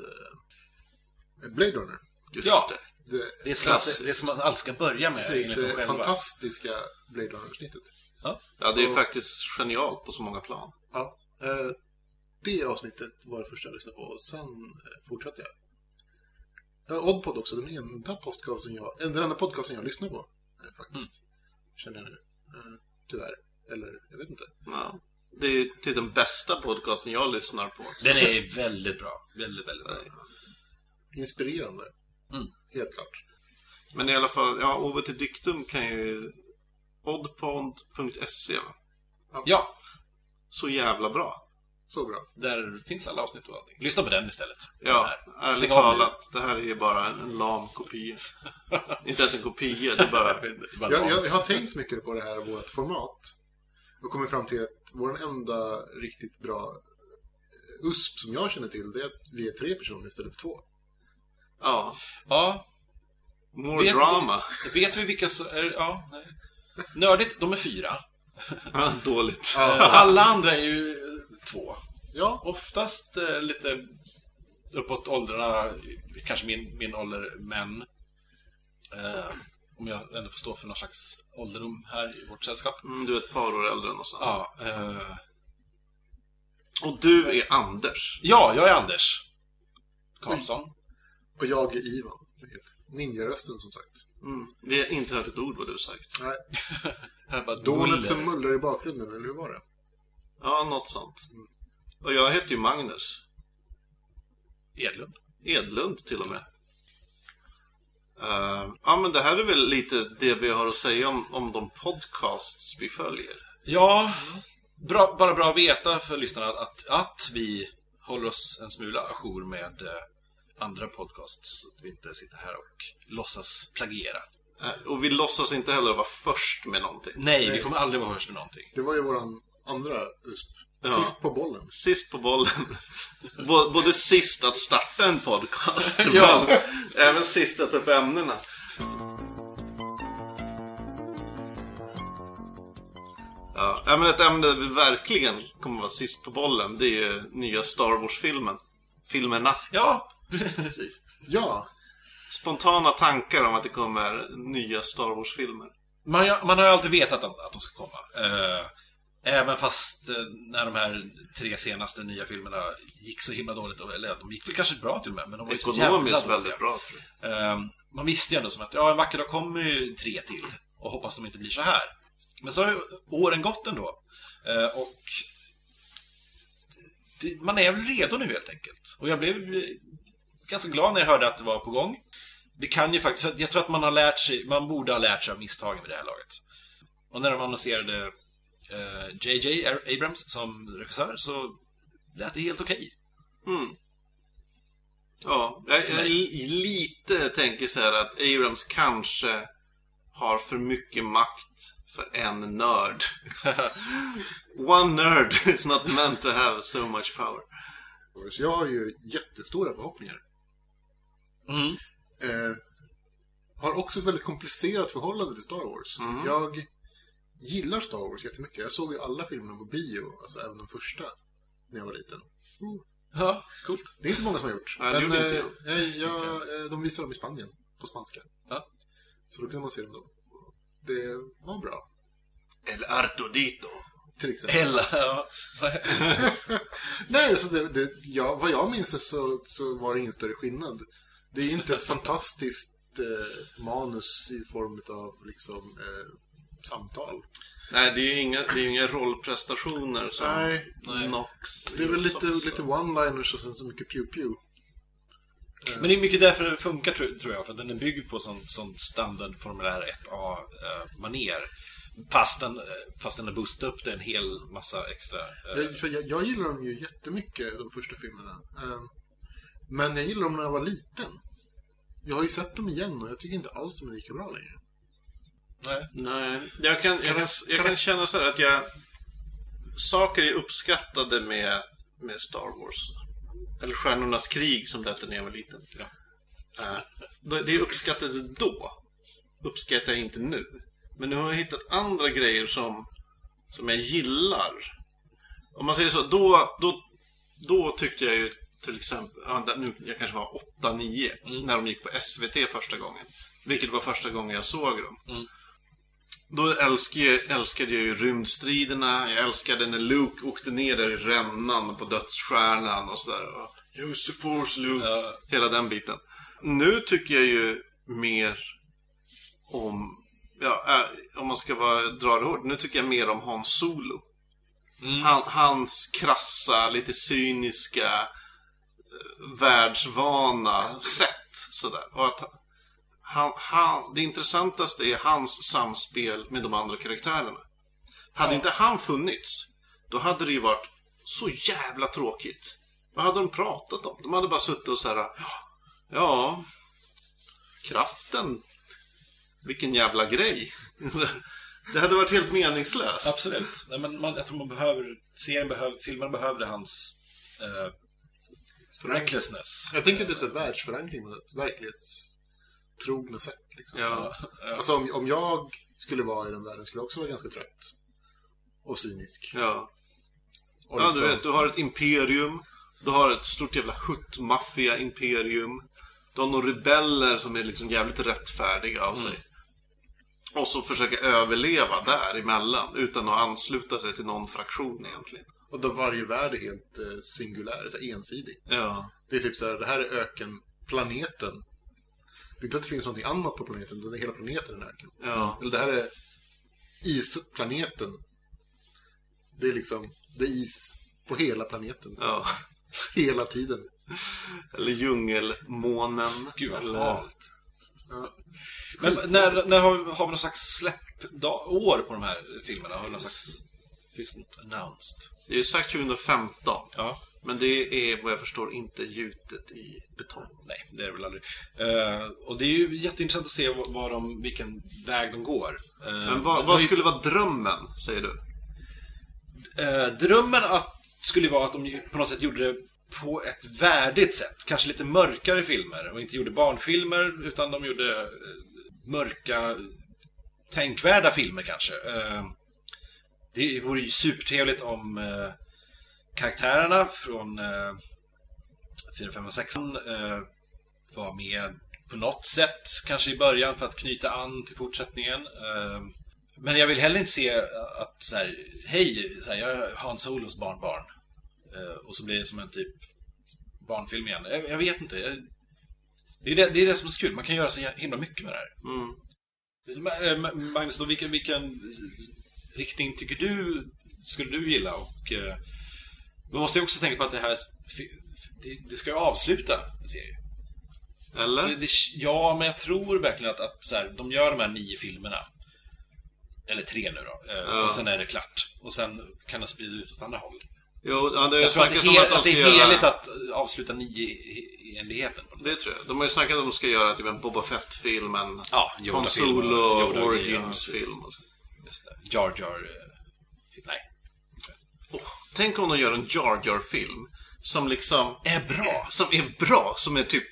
eh, Blade Runner. Just Ja. det. Det, Det är, som, klassisk- det är som man alltid ska börja med precis, det själva. fantastiska Blade Runner-avsnittet. Ja, det är Och- faktiskt genialt på så många plan. Ja, eh, det avsnittet var det första jag lyssnade på och sen eh, fortsatte jag. Uh, Oddpod också, den enda podcasten jag, eh, den enda podcasten jag lyssnar på. Eh, faktiskt. Känner jag nu. Eh, tyvärr. Eller, jag vet inte. Ja. Det är typ den bästa podcasten jag lyssnar på. Den är väldigt bra. Väldigt, väldigt bra. Inspirerande. Mm. Helt klart. Men i alla fall, ja, Ove till Diktum kan ju... Oddpod.se va? Ja, Så jävla bra. Så bra. där finns alla avsnitt och allting. Lyssna på den istället. Ja, ärligt Stäng talat. Det här är ju bara en, en lam kopia. (laughs) Inte ens en kopia, det är bara... (laughs) Det är bara Jag, jag, jag har tänkt mycket på det här, vårt format. Och kommit fram till att vår enda riktigt bra eh, USP som jag känner till, det är att vi är tre personer istället för två. Ja, Ja, more Vet- drama. vet vi vilka som... Ja, nej. Nördigt, de är fyra. Ja, dåligt. Alla andra är ju två. Ja, Oftast eh, lite uppåt åldrarna, kanske min, min ålder, män. Eh, om jag ändå får stå för någon slags ålderdom här i vårt sällskap. Mm, du är ett par år äldre än oss. Ja, eh, Och du är Anders. ja, jag är Anders Karlsson. Och jag är Ivan. Ninja-rösten som sagt. Mm. Vi har inte hört ett ord vad du sagt. Nej, (laughs) dånet som mullrar i bakgrunden, eller hur var det? Ja, något sånt. Och jag heter ju Magnus. Edlund. Edlund till och med. Eh, ja, men det här är väl lite det vi har att säga om, om de podcasts vi följer. Ja, bra, bara bra att veta för lyssnarna att, att vi håller oss en smula ajour med eh, andra podcasts. Så att vi inte sitter här och låtsas plagiera. Eh, och vi låtsas inte heller vara först med någonting. Nej, vi kommer aldrig vara först med någonting. Det var ju våran andra USP. Ja. Sist på bollen. Sist på bollen. (laughs) Bå- Både sist att starta en podcast, (laughs) Ja. men även sist att ta upp ämnena. Ja, ja, men ett ämne där vi verkligen kommer vara sist på bollen, det är ju nya Star Wars-filmen. Filmerna. Ja, (laughs) precis. Ja, Spontana tankar om att det kommer nya Star Wars-filmer. Man, man har ju alltid vetat att, att de ska komma. Eh, även fast eh, när de här tre senaste nya filmerna gick så himla dåligt, eller de gick väl kanske bra till och med, men de var ju så Ekonomiskt jävla väldigt bra, tror jag. Eh, man visste ju ändå som att ja, en vacker dag kommer ju tre till. Och hoppas de inte blir så här. Men så har ju åren gått ändå. Och man är väl redo nu helt enkelt. Och jag blev ganska glad när jag hörde att det var på gång. Det kan ju faktiskt, för jag tror att man har lärt sig, man borde ha lärt sig av misstagen vid det här laget. Och när de annonserade eh, JJ Abrams som regissör så lät det helt okej. Mm. Ja, jag, jag li- lite tänker så här att Abrams kanske har för mycket makt för en nörd. (laughs) One nerd is not meant to have so much power. så jag har ju jättestora förhoppningar. Mm. Eh, har också ett väldigt komplicerat förhållande till Star Wars. Mhm. Jag gillar Star Wars jättemycket. Jag såg ju alla filmerna på bio, alltså även de första, när jag var liten. Ja, coolt. Det är inte många som har gjort. Nej, det gjorde inte eh, jag, jag, eh, de visar dem i Spanien, på spanska. Ja. Så då kan man se dem då. Det var bra, El Artudito. till exempel. (laughs) Hela, ja. (laughs) Nej, alltså det, det, ja, vad jag minns så, så var det ingen större skillnad. Det är inte ett fantastiskt eh, manus i form av liksom, eh, samtal. Nej, det är ju inga, det är inga rollprestationer som Nej. Nox. det är väl lite, så- lite one-liners och sen så mycket pew-pew. Men det är mycket därför det funkar tror jag, för att den är byggd på sån, sån standard formulär 1A-maner. Fast den, eh, fast den har boostat upp det en hel massa extra. eh, Jag, för jag, jag gillar dem ju jättemycket, de första filmerna. Men jag gillade dem när jag var liten. Jag har ju sett dem igen och jag tycker inte alls de är lika bra längre. Nej. Nej, jag kan, jag Kan jag- kan kan känna så här att jag... Saker jag uppskattade med, med Star Wars. Eller Stjärnornas krig som det hette när jag var liten. Ja. Det det jag uppskattade då uppskattar jag inte nu. Men nu har jag hittat andra grejer som, som jag gillar. Om man säger så, då, då, då tyckte jag ju till exempel, nu, jag kanske var 8-9 när de gick på SVT första gången. Vilket var första gången jag såg dem. Mm. Då älskade jag, älskade jag ju rymdstriderna, jag älskade när Luke åkte ner där i rännan på dödsstjärnan och sådär. Use the force Luke, Ja. hela den biten. Nu tycker jag ju mer om, ja, äh, om man ska vara, dra det hårt, nu tycker jag mer om Hans Solo. Mm. Han, hans krassa, lite cyniska, världsvana sätt. Sådär. Och att han, han, det intressantaste är hans samspel med de andra karaktärerna. Hade inte han funnits, då hade det ju varit så jävla tråkigt. Vad hade de pratat om? De hade bara suttit och så här, ja, ja, kraften, vilken jävla grej. (laughs) Det hade varit helt meningslöst. Absolut. Nej, men man, jag tror man behöver, serien behöver, filmen behövde hans eh, recklessness. Jag tänker typ så här världsförankring på ett verklighetstrogna sätt. Liksom. Ja. Ja. Alltså om, om jag skulle vara i den världen skulle jag också vara ganska trött. Och cynisk. Ja. Och ja, liksom- du vet, du har ett imperium. Du har ett stort jävla hutt-maffia-imperium. Du har några rebeller som är liksom jävligt rättfärdiga av sig. Och så försöka överleva däremellan utan att ansluta sig till någon fraktion egentligen. Och då varje värld är helt eh, singulär, så ensidig. Ja. Det är typ så här, det här är ökenplaneten. Det är inte att det finns någonting annat på planeten, utan det är hela planeten är en öken. Ja. Eller det här är isplaneten. Det är liksom, det är is på hela planeten. ja. Hela tiden. Eller djungelmånen. Gud vad Eller... halt. Ja. Men när, när har, har vi någon slags släppår på de här filmerna? Har vi någon slags... Finns det något announced? Det är sagt 2015. Ja. Men det är vad jag förstår inte gjutet i betong. Nej, det är det väl aldrig. Eh, och det är ju jätteintressant att se vad, de, vilken väg de går. Eh, Men vad, vad har ju- skulle vara drömmen, säger du? Eh, drömmen att, skulle vara att de på något sätt gjorde det på ett värdigt sätt. Kanske lite mörkare filmer och inte gjorde barnfilmer utan de gjorde mörka, tänkvärda filmer kanske. Det vore ju supertrevligt om eh, karaktärerna från eh, 4, 5 och 6 eh, var med på något sätt, kanske i början för att knyta an till fortsättningen. Eh, men jag vill heller inte se att så här, hej, så här, jag är Hans Solos barnbarn. Eh, och så blir det som en typ barnfilm igen. Jag, jag vet inte. Jag, det, är det, det är det som är så kul. Man kan göra så himla mycket med det här. Mm. Eh, Ma- Magnus, då, vilken, vilken riktning tycker du skulle du gilla? Och eh, man måste ju också tänka på att det här det, det ska ju avsluta en serie. Eller? Det, det, ja, men jag tror verkligen att, att så här, de gör de här nio filmerna. Eller tre nu då. eh, Ja. Och sen är det klart. Och sen kan det sprida ut åt andra håll. Jo, ja, det Jag tror att det, att de att det är göra... heligt att avsluta nio-enligheten. Det tror jag. De har ju snackat om att de ska göra typ en Boba Fett-film, en Ja, Han Yoda-film ja. Jar Jar... eh, Nej. Tänk om de gör en Jar Jar-film som liksom Är bra! som är bra, som är typ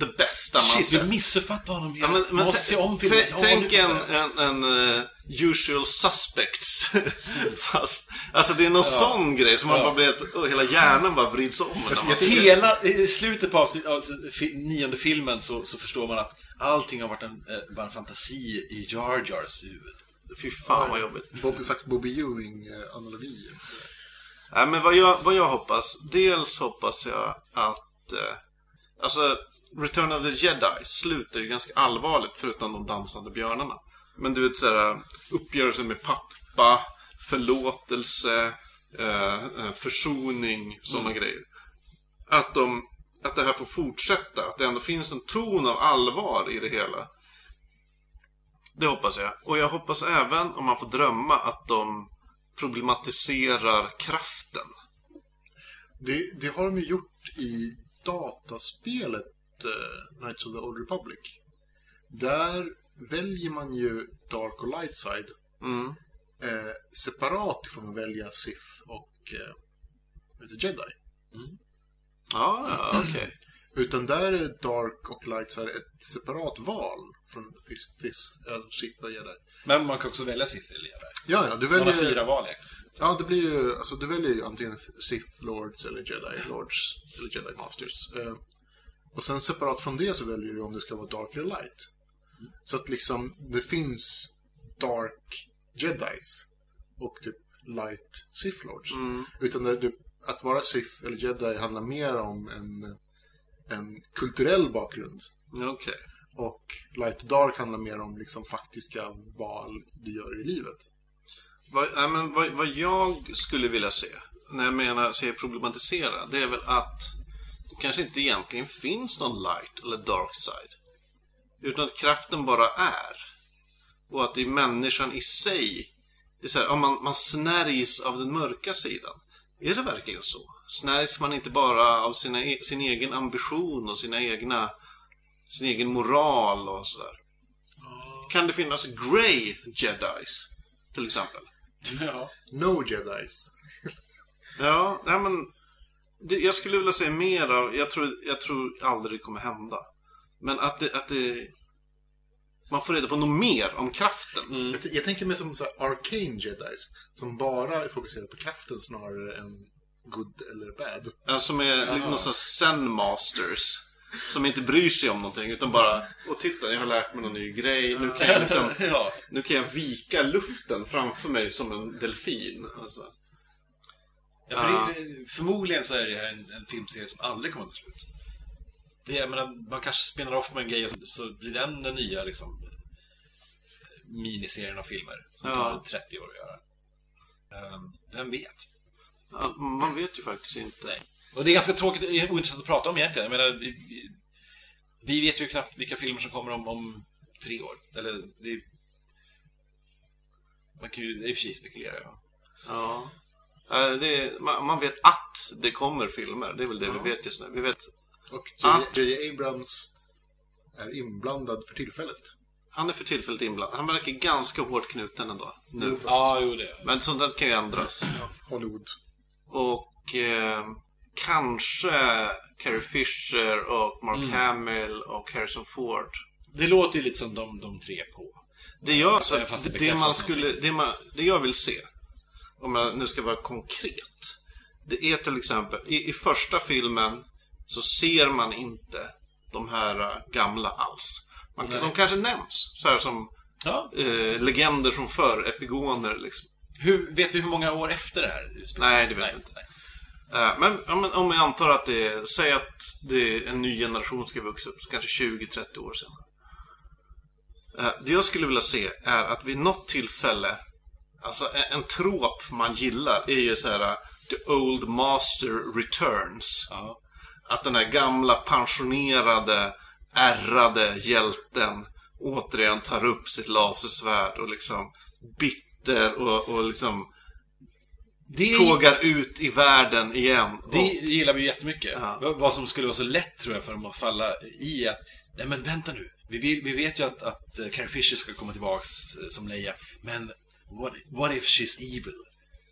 det bästa man Shit, sett. du missuppfattar honom. Ja, men, men man måste se om filmen. Ja, Tänk en, jag. en, en eh, usual suspects. (laughs) Fast, alltså det är någon sån grej som man Ja. bara blir oh, hela hjärnan bara vrids om. jag det. Hela, I slutet på avsnitt, alltså, nionde filmen så, så förstår man att allting har varit en, eh, bara en fantasi i Jar Jars huvud. Fy fan vad jobbigt. Bobby slags Bobby Ewing-analogi. Nej, men vad jag, vad jag hoppas, dels hoppas jag att, eh, alltså Return of the Jedi slutar ju ganska allvarligt förutom de dansande björnarna. Men du vet såhär, uppgörelsen med pappa, förlåtelse, eh, eh, försoning, sådana grejer. Att, de, att det här får fortsätta, att det ändå finns en ton av allvar i det hela. Det hoppas jag. Och jag hoppas även, om man får drömma, att de problematiserar kraften. Det, det har de ju gjort i dataspelet eh, Knights of the Old Republic. Där väljer man ju Dark och Light Side Mm. eh, separat ifrån att välja Sith och det, Jedi. Ja, ja okej. Utan där är Dark och Light Side ett separat val från Sith och Jedi. Men man kan också välja sitt eller Jedi. Ja, ja, du Man har väljer... fyra val egentligen. Ja, det blir ju, alltså du väljer ju antingen Sith Lords eller Jedi Lords eller Jedi Masters. Eh, och sen separat från det så väljer du om det ska vara Dark eller Light. Så att liksom, det finns Dark Jedis och typ Light Sith Lords. Mm. Utan det, att vara Sith eller Jedi handlar mer om en, en kulturell bakgrund. Okej. Och Light Dark handlar mer om liksom faktiska val du gör i livet. Vad, nej, men vad, vad jag skulle vilja se, när jag menar se problematisera, det är väl att det kanske inte egentligen finns någon light eller dark side. Utan att kraften bara är. Och att det är människan i sig. Det är så här, om man, man snärjs av den mörka sidan. Är det verkligen så? Snärjs man inte bara av sina, e- sin egen ambition och sina egna, sin egen moral och sådär? Kan det finnas grey jedis, till exempel? Ja. No Jedis. (laughs) Ja, nej men det, jag skulle vilja säga mer av, jag tror, jag tror aldrig det kommer hända. Men att det, att det man får reda på något mer om kraften. Jag, t- jag tänker mig som så här arcane jedis. Som bara är fokuserade på kraften snarare än good eller bad. Alltså med lite någon sån zen masters. Som inte bryr sig om någonting utan bara, och titta jag har lärt mig någon ny grej. Nu kan jag liksom, (laughs) ja. nu kan jag vika luften framför mig som en delfin. Alltså. Ja, för det, förmodligen så är det här en, en filmserie som aldrig kommer att ta slut. Det, jag menar, man kanske spinner off med en grej och så, så blir den den nya liksom, miniserien av filmer. Som Ja. tar 30 år att göra. Ehm, vem vet? Ja, man vet ju faktiskt inte. Nej. Och det är ganska tråkigt och ointressant att prata om egentligen. Jag menar, vi, vi- vet ju knappt vilka filmer som kommer om, om tre år. Eller, det, man kan ju i och för sig spekulera. Ja. Ja. Det, man, man vet att det kommer filmer, det är väl det vi vet just nu. Vi vet Och. J.J. Abrams är inblandad för tillfället. Han är för tillfället inblandad. Han verkar ganska hårt knuten ändå. Nu. Jo, ja, jo det. Men sånt där kan ju ändras. Ja, Hollywood. Och eh, kanske Carrie Fisher och Mark Hamill och Harrison Ford. Det låter ju lite som de, de tre på. Det, jag, så, Ja, fast det det, man skulle, det, man, det jag vill se, om jag nu ska vara konkret. Det är till exempel, i, i första filmen så ser man inte de här eh, gamla alls. Man, de kanske nämns, så här som Ja. eh, legender från förr, epigoner liksom. Hur, vet vi hur många år efter det här utspelar? Nej, det vet jag inte. nej. Eh, Men om, om jag antar att det är, säg att det är en ny generation ska växa upp, så kanske 20-30 år senare. Eh, Det jag skulle vilja se är att vid något tillfälle, alltså en, trop man gillar är ju så här uh, The Old Master Returns. Ja. Att den här gamla pensionerade, ärrade hjälten återigen tar upp sitt lasersvärd och liksom bitter och, och liksom Det, tågar ut i världen igen. det Och- gillar vi ju jättemycket. Ja. Vad- som skulle vara så lätt tror jag för dem att falla i att Nej men vänta nu. Vi, vill, vi vet ju att, att eh, Carrie Fisher ska komma tillbaks eh, som Leia. Men what, what if she's evil?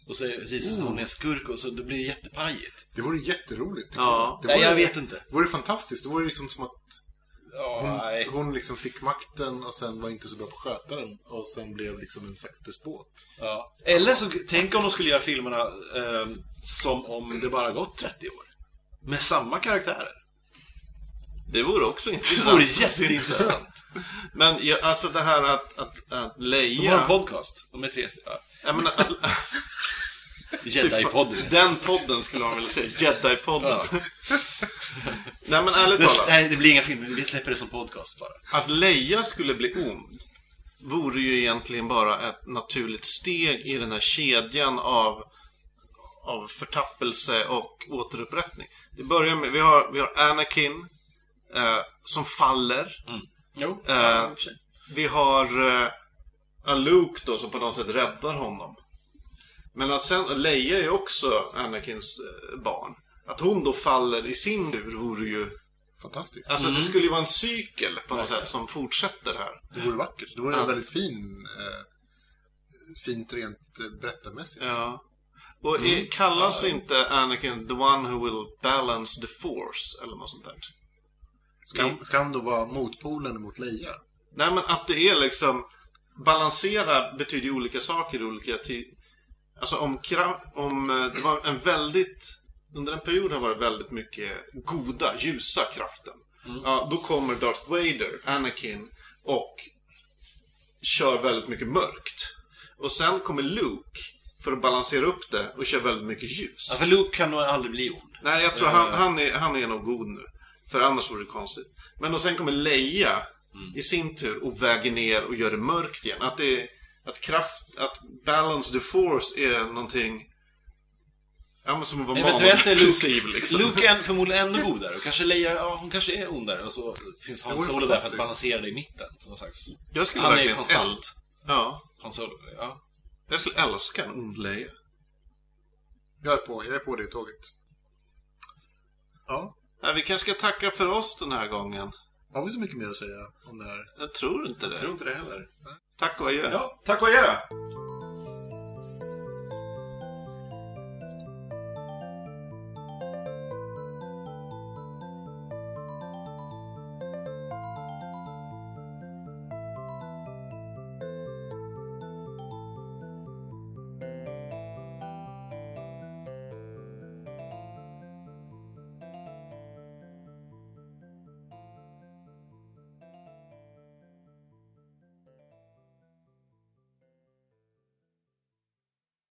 Och så visar sig hon är skurk och så det blir jättepajigt. Det vore jätteroligt. Ja. jag. Det Nej, vore, jag vet inte. Det vore fantastiskt. Det vore liksom som att hon, hon liksom fick makten och sen var inte så bra på att sköta den. Och sen blev liksom en slags despot. Ja. Eller så, tänk om de skulle göra filmerna eh, som om det bara gått 30 år. Med samma karaktärer. Det vore också Det intressant. vore att se. jätteintressant. Men ja, alltså det här att, att, att De har en Leia... podcast. De är tre stycken. Ja. Jedi-podden. den podden skulle man vilja säga. Jedi-podden. Ja. (laughs) Nej men ärligt Det, talat. nej, det blir inga filmer. Vi släpper det som podcast bara. Att Leia skulle bli ond vore ju egentligen bara ett naturligt steg i den här kedjan av, av förtappelse och återupprättning. Det börjar med, vi har, vi har Anakin eh, som faller. Jo. Eh. Vi har eh, Luke då som på något sätt räddar honom. Men att sen, Leia är ju också Anakins eh, barn. Att hon då faller i sin tur vore ju... Fantastiskt. Alltså det skulle ju vara en cykel på något sätt som fortsätter här. Det vore vackert. Det vore Ja. en väldigt fin, eh, fint rent eh, berättarmässigt. Ja. Och är, kallas inte Anakin the one who will balance the force eller något sånt där? Ska, ska han då vara motpolen mot Leia? Nej men att det är liksom Balansera betyder ju olika saker i olika tid Alltså om, om eh, det var en väldigt Under en period har det varit väldigt mycket goda, ljusa kraften Ja, då kommer Darth Vader, Anakin och Kör väldigt mycket mörkt Och sen kommer Luke För att balansera upp det och kör väldigt mycket ljus Ja, för Luke kan nog aldrig bli ond. Nej, jag tror han, han, är, han är nog god nu. För annars vore det konstigt. Men och sen kommer Leia i sin tur och väger ner och gör det mörkt igen. Att det att kraft, att balance the force är någonting Ja men som att vara Eventuellt är Luke, liksom. Luke är förmodligen ännu godare. Och kanske Leia, ja hon kanske är ondare. Och så finns Han Solo där för att balansera det i mitten. Någon slags... Jag skulle Han är verkligen konstant. ält. Ja. Han Solo, ja. Jag skulle älska en ond Leia. Jag är på, jag är på det tåget. Ja, Nej, vi kanske ska tacka för oss den här gången. har vi så mycket mer att säga om det här? Jag tror inte det. Jag tror inte det heller. Tack och adjö. Ja, tack och adjö!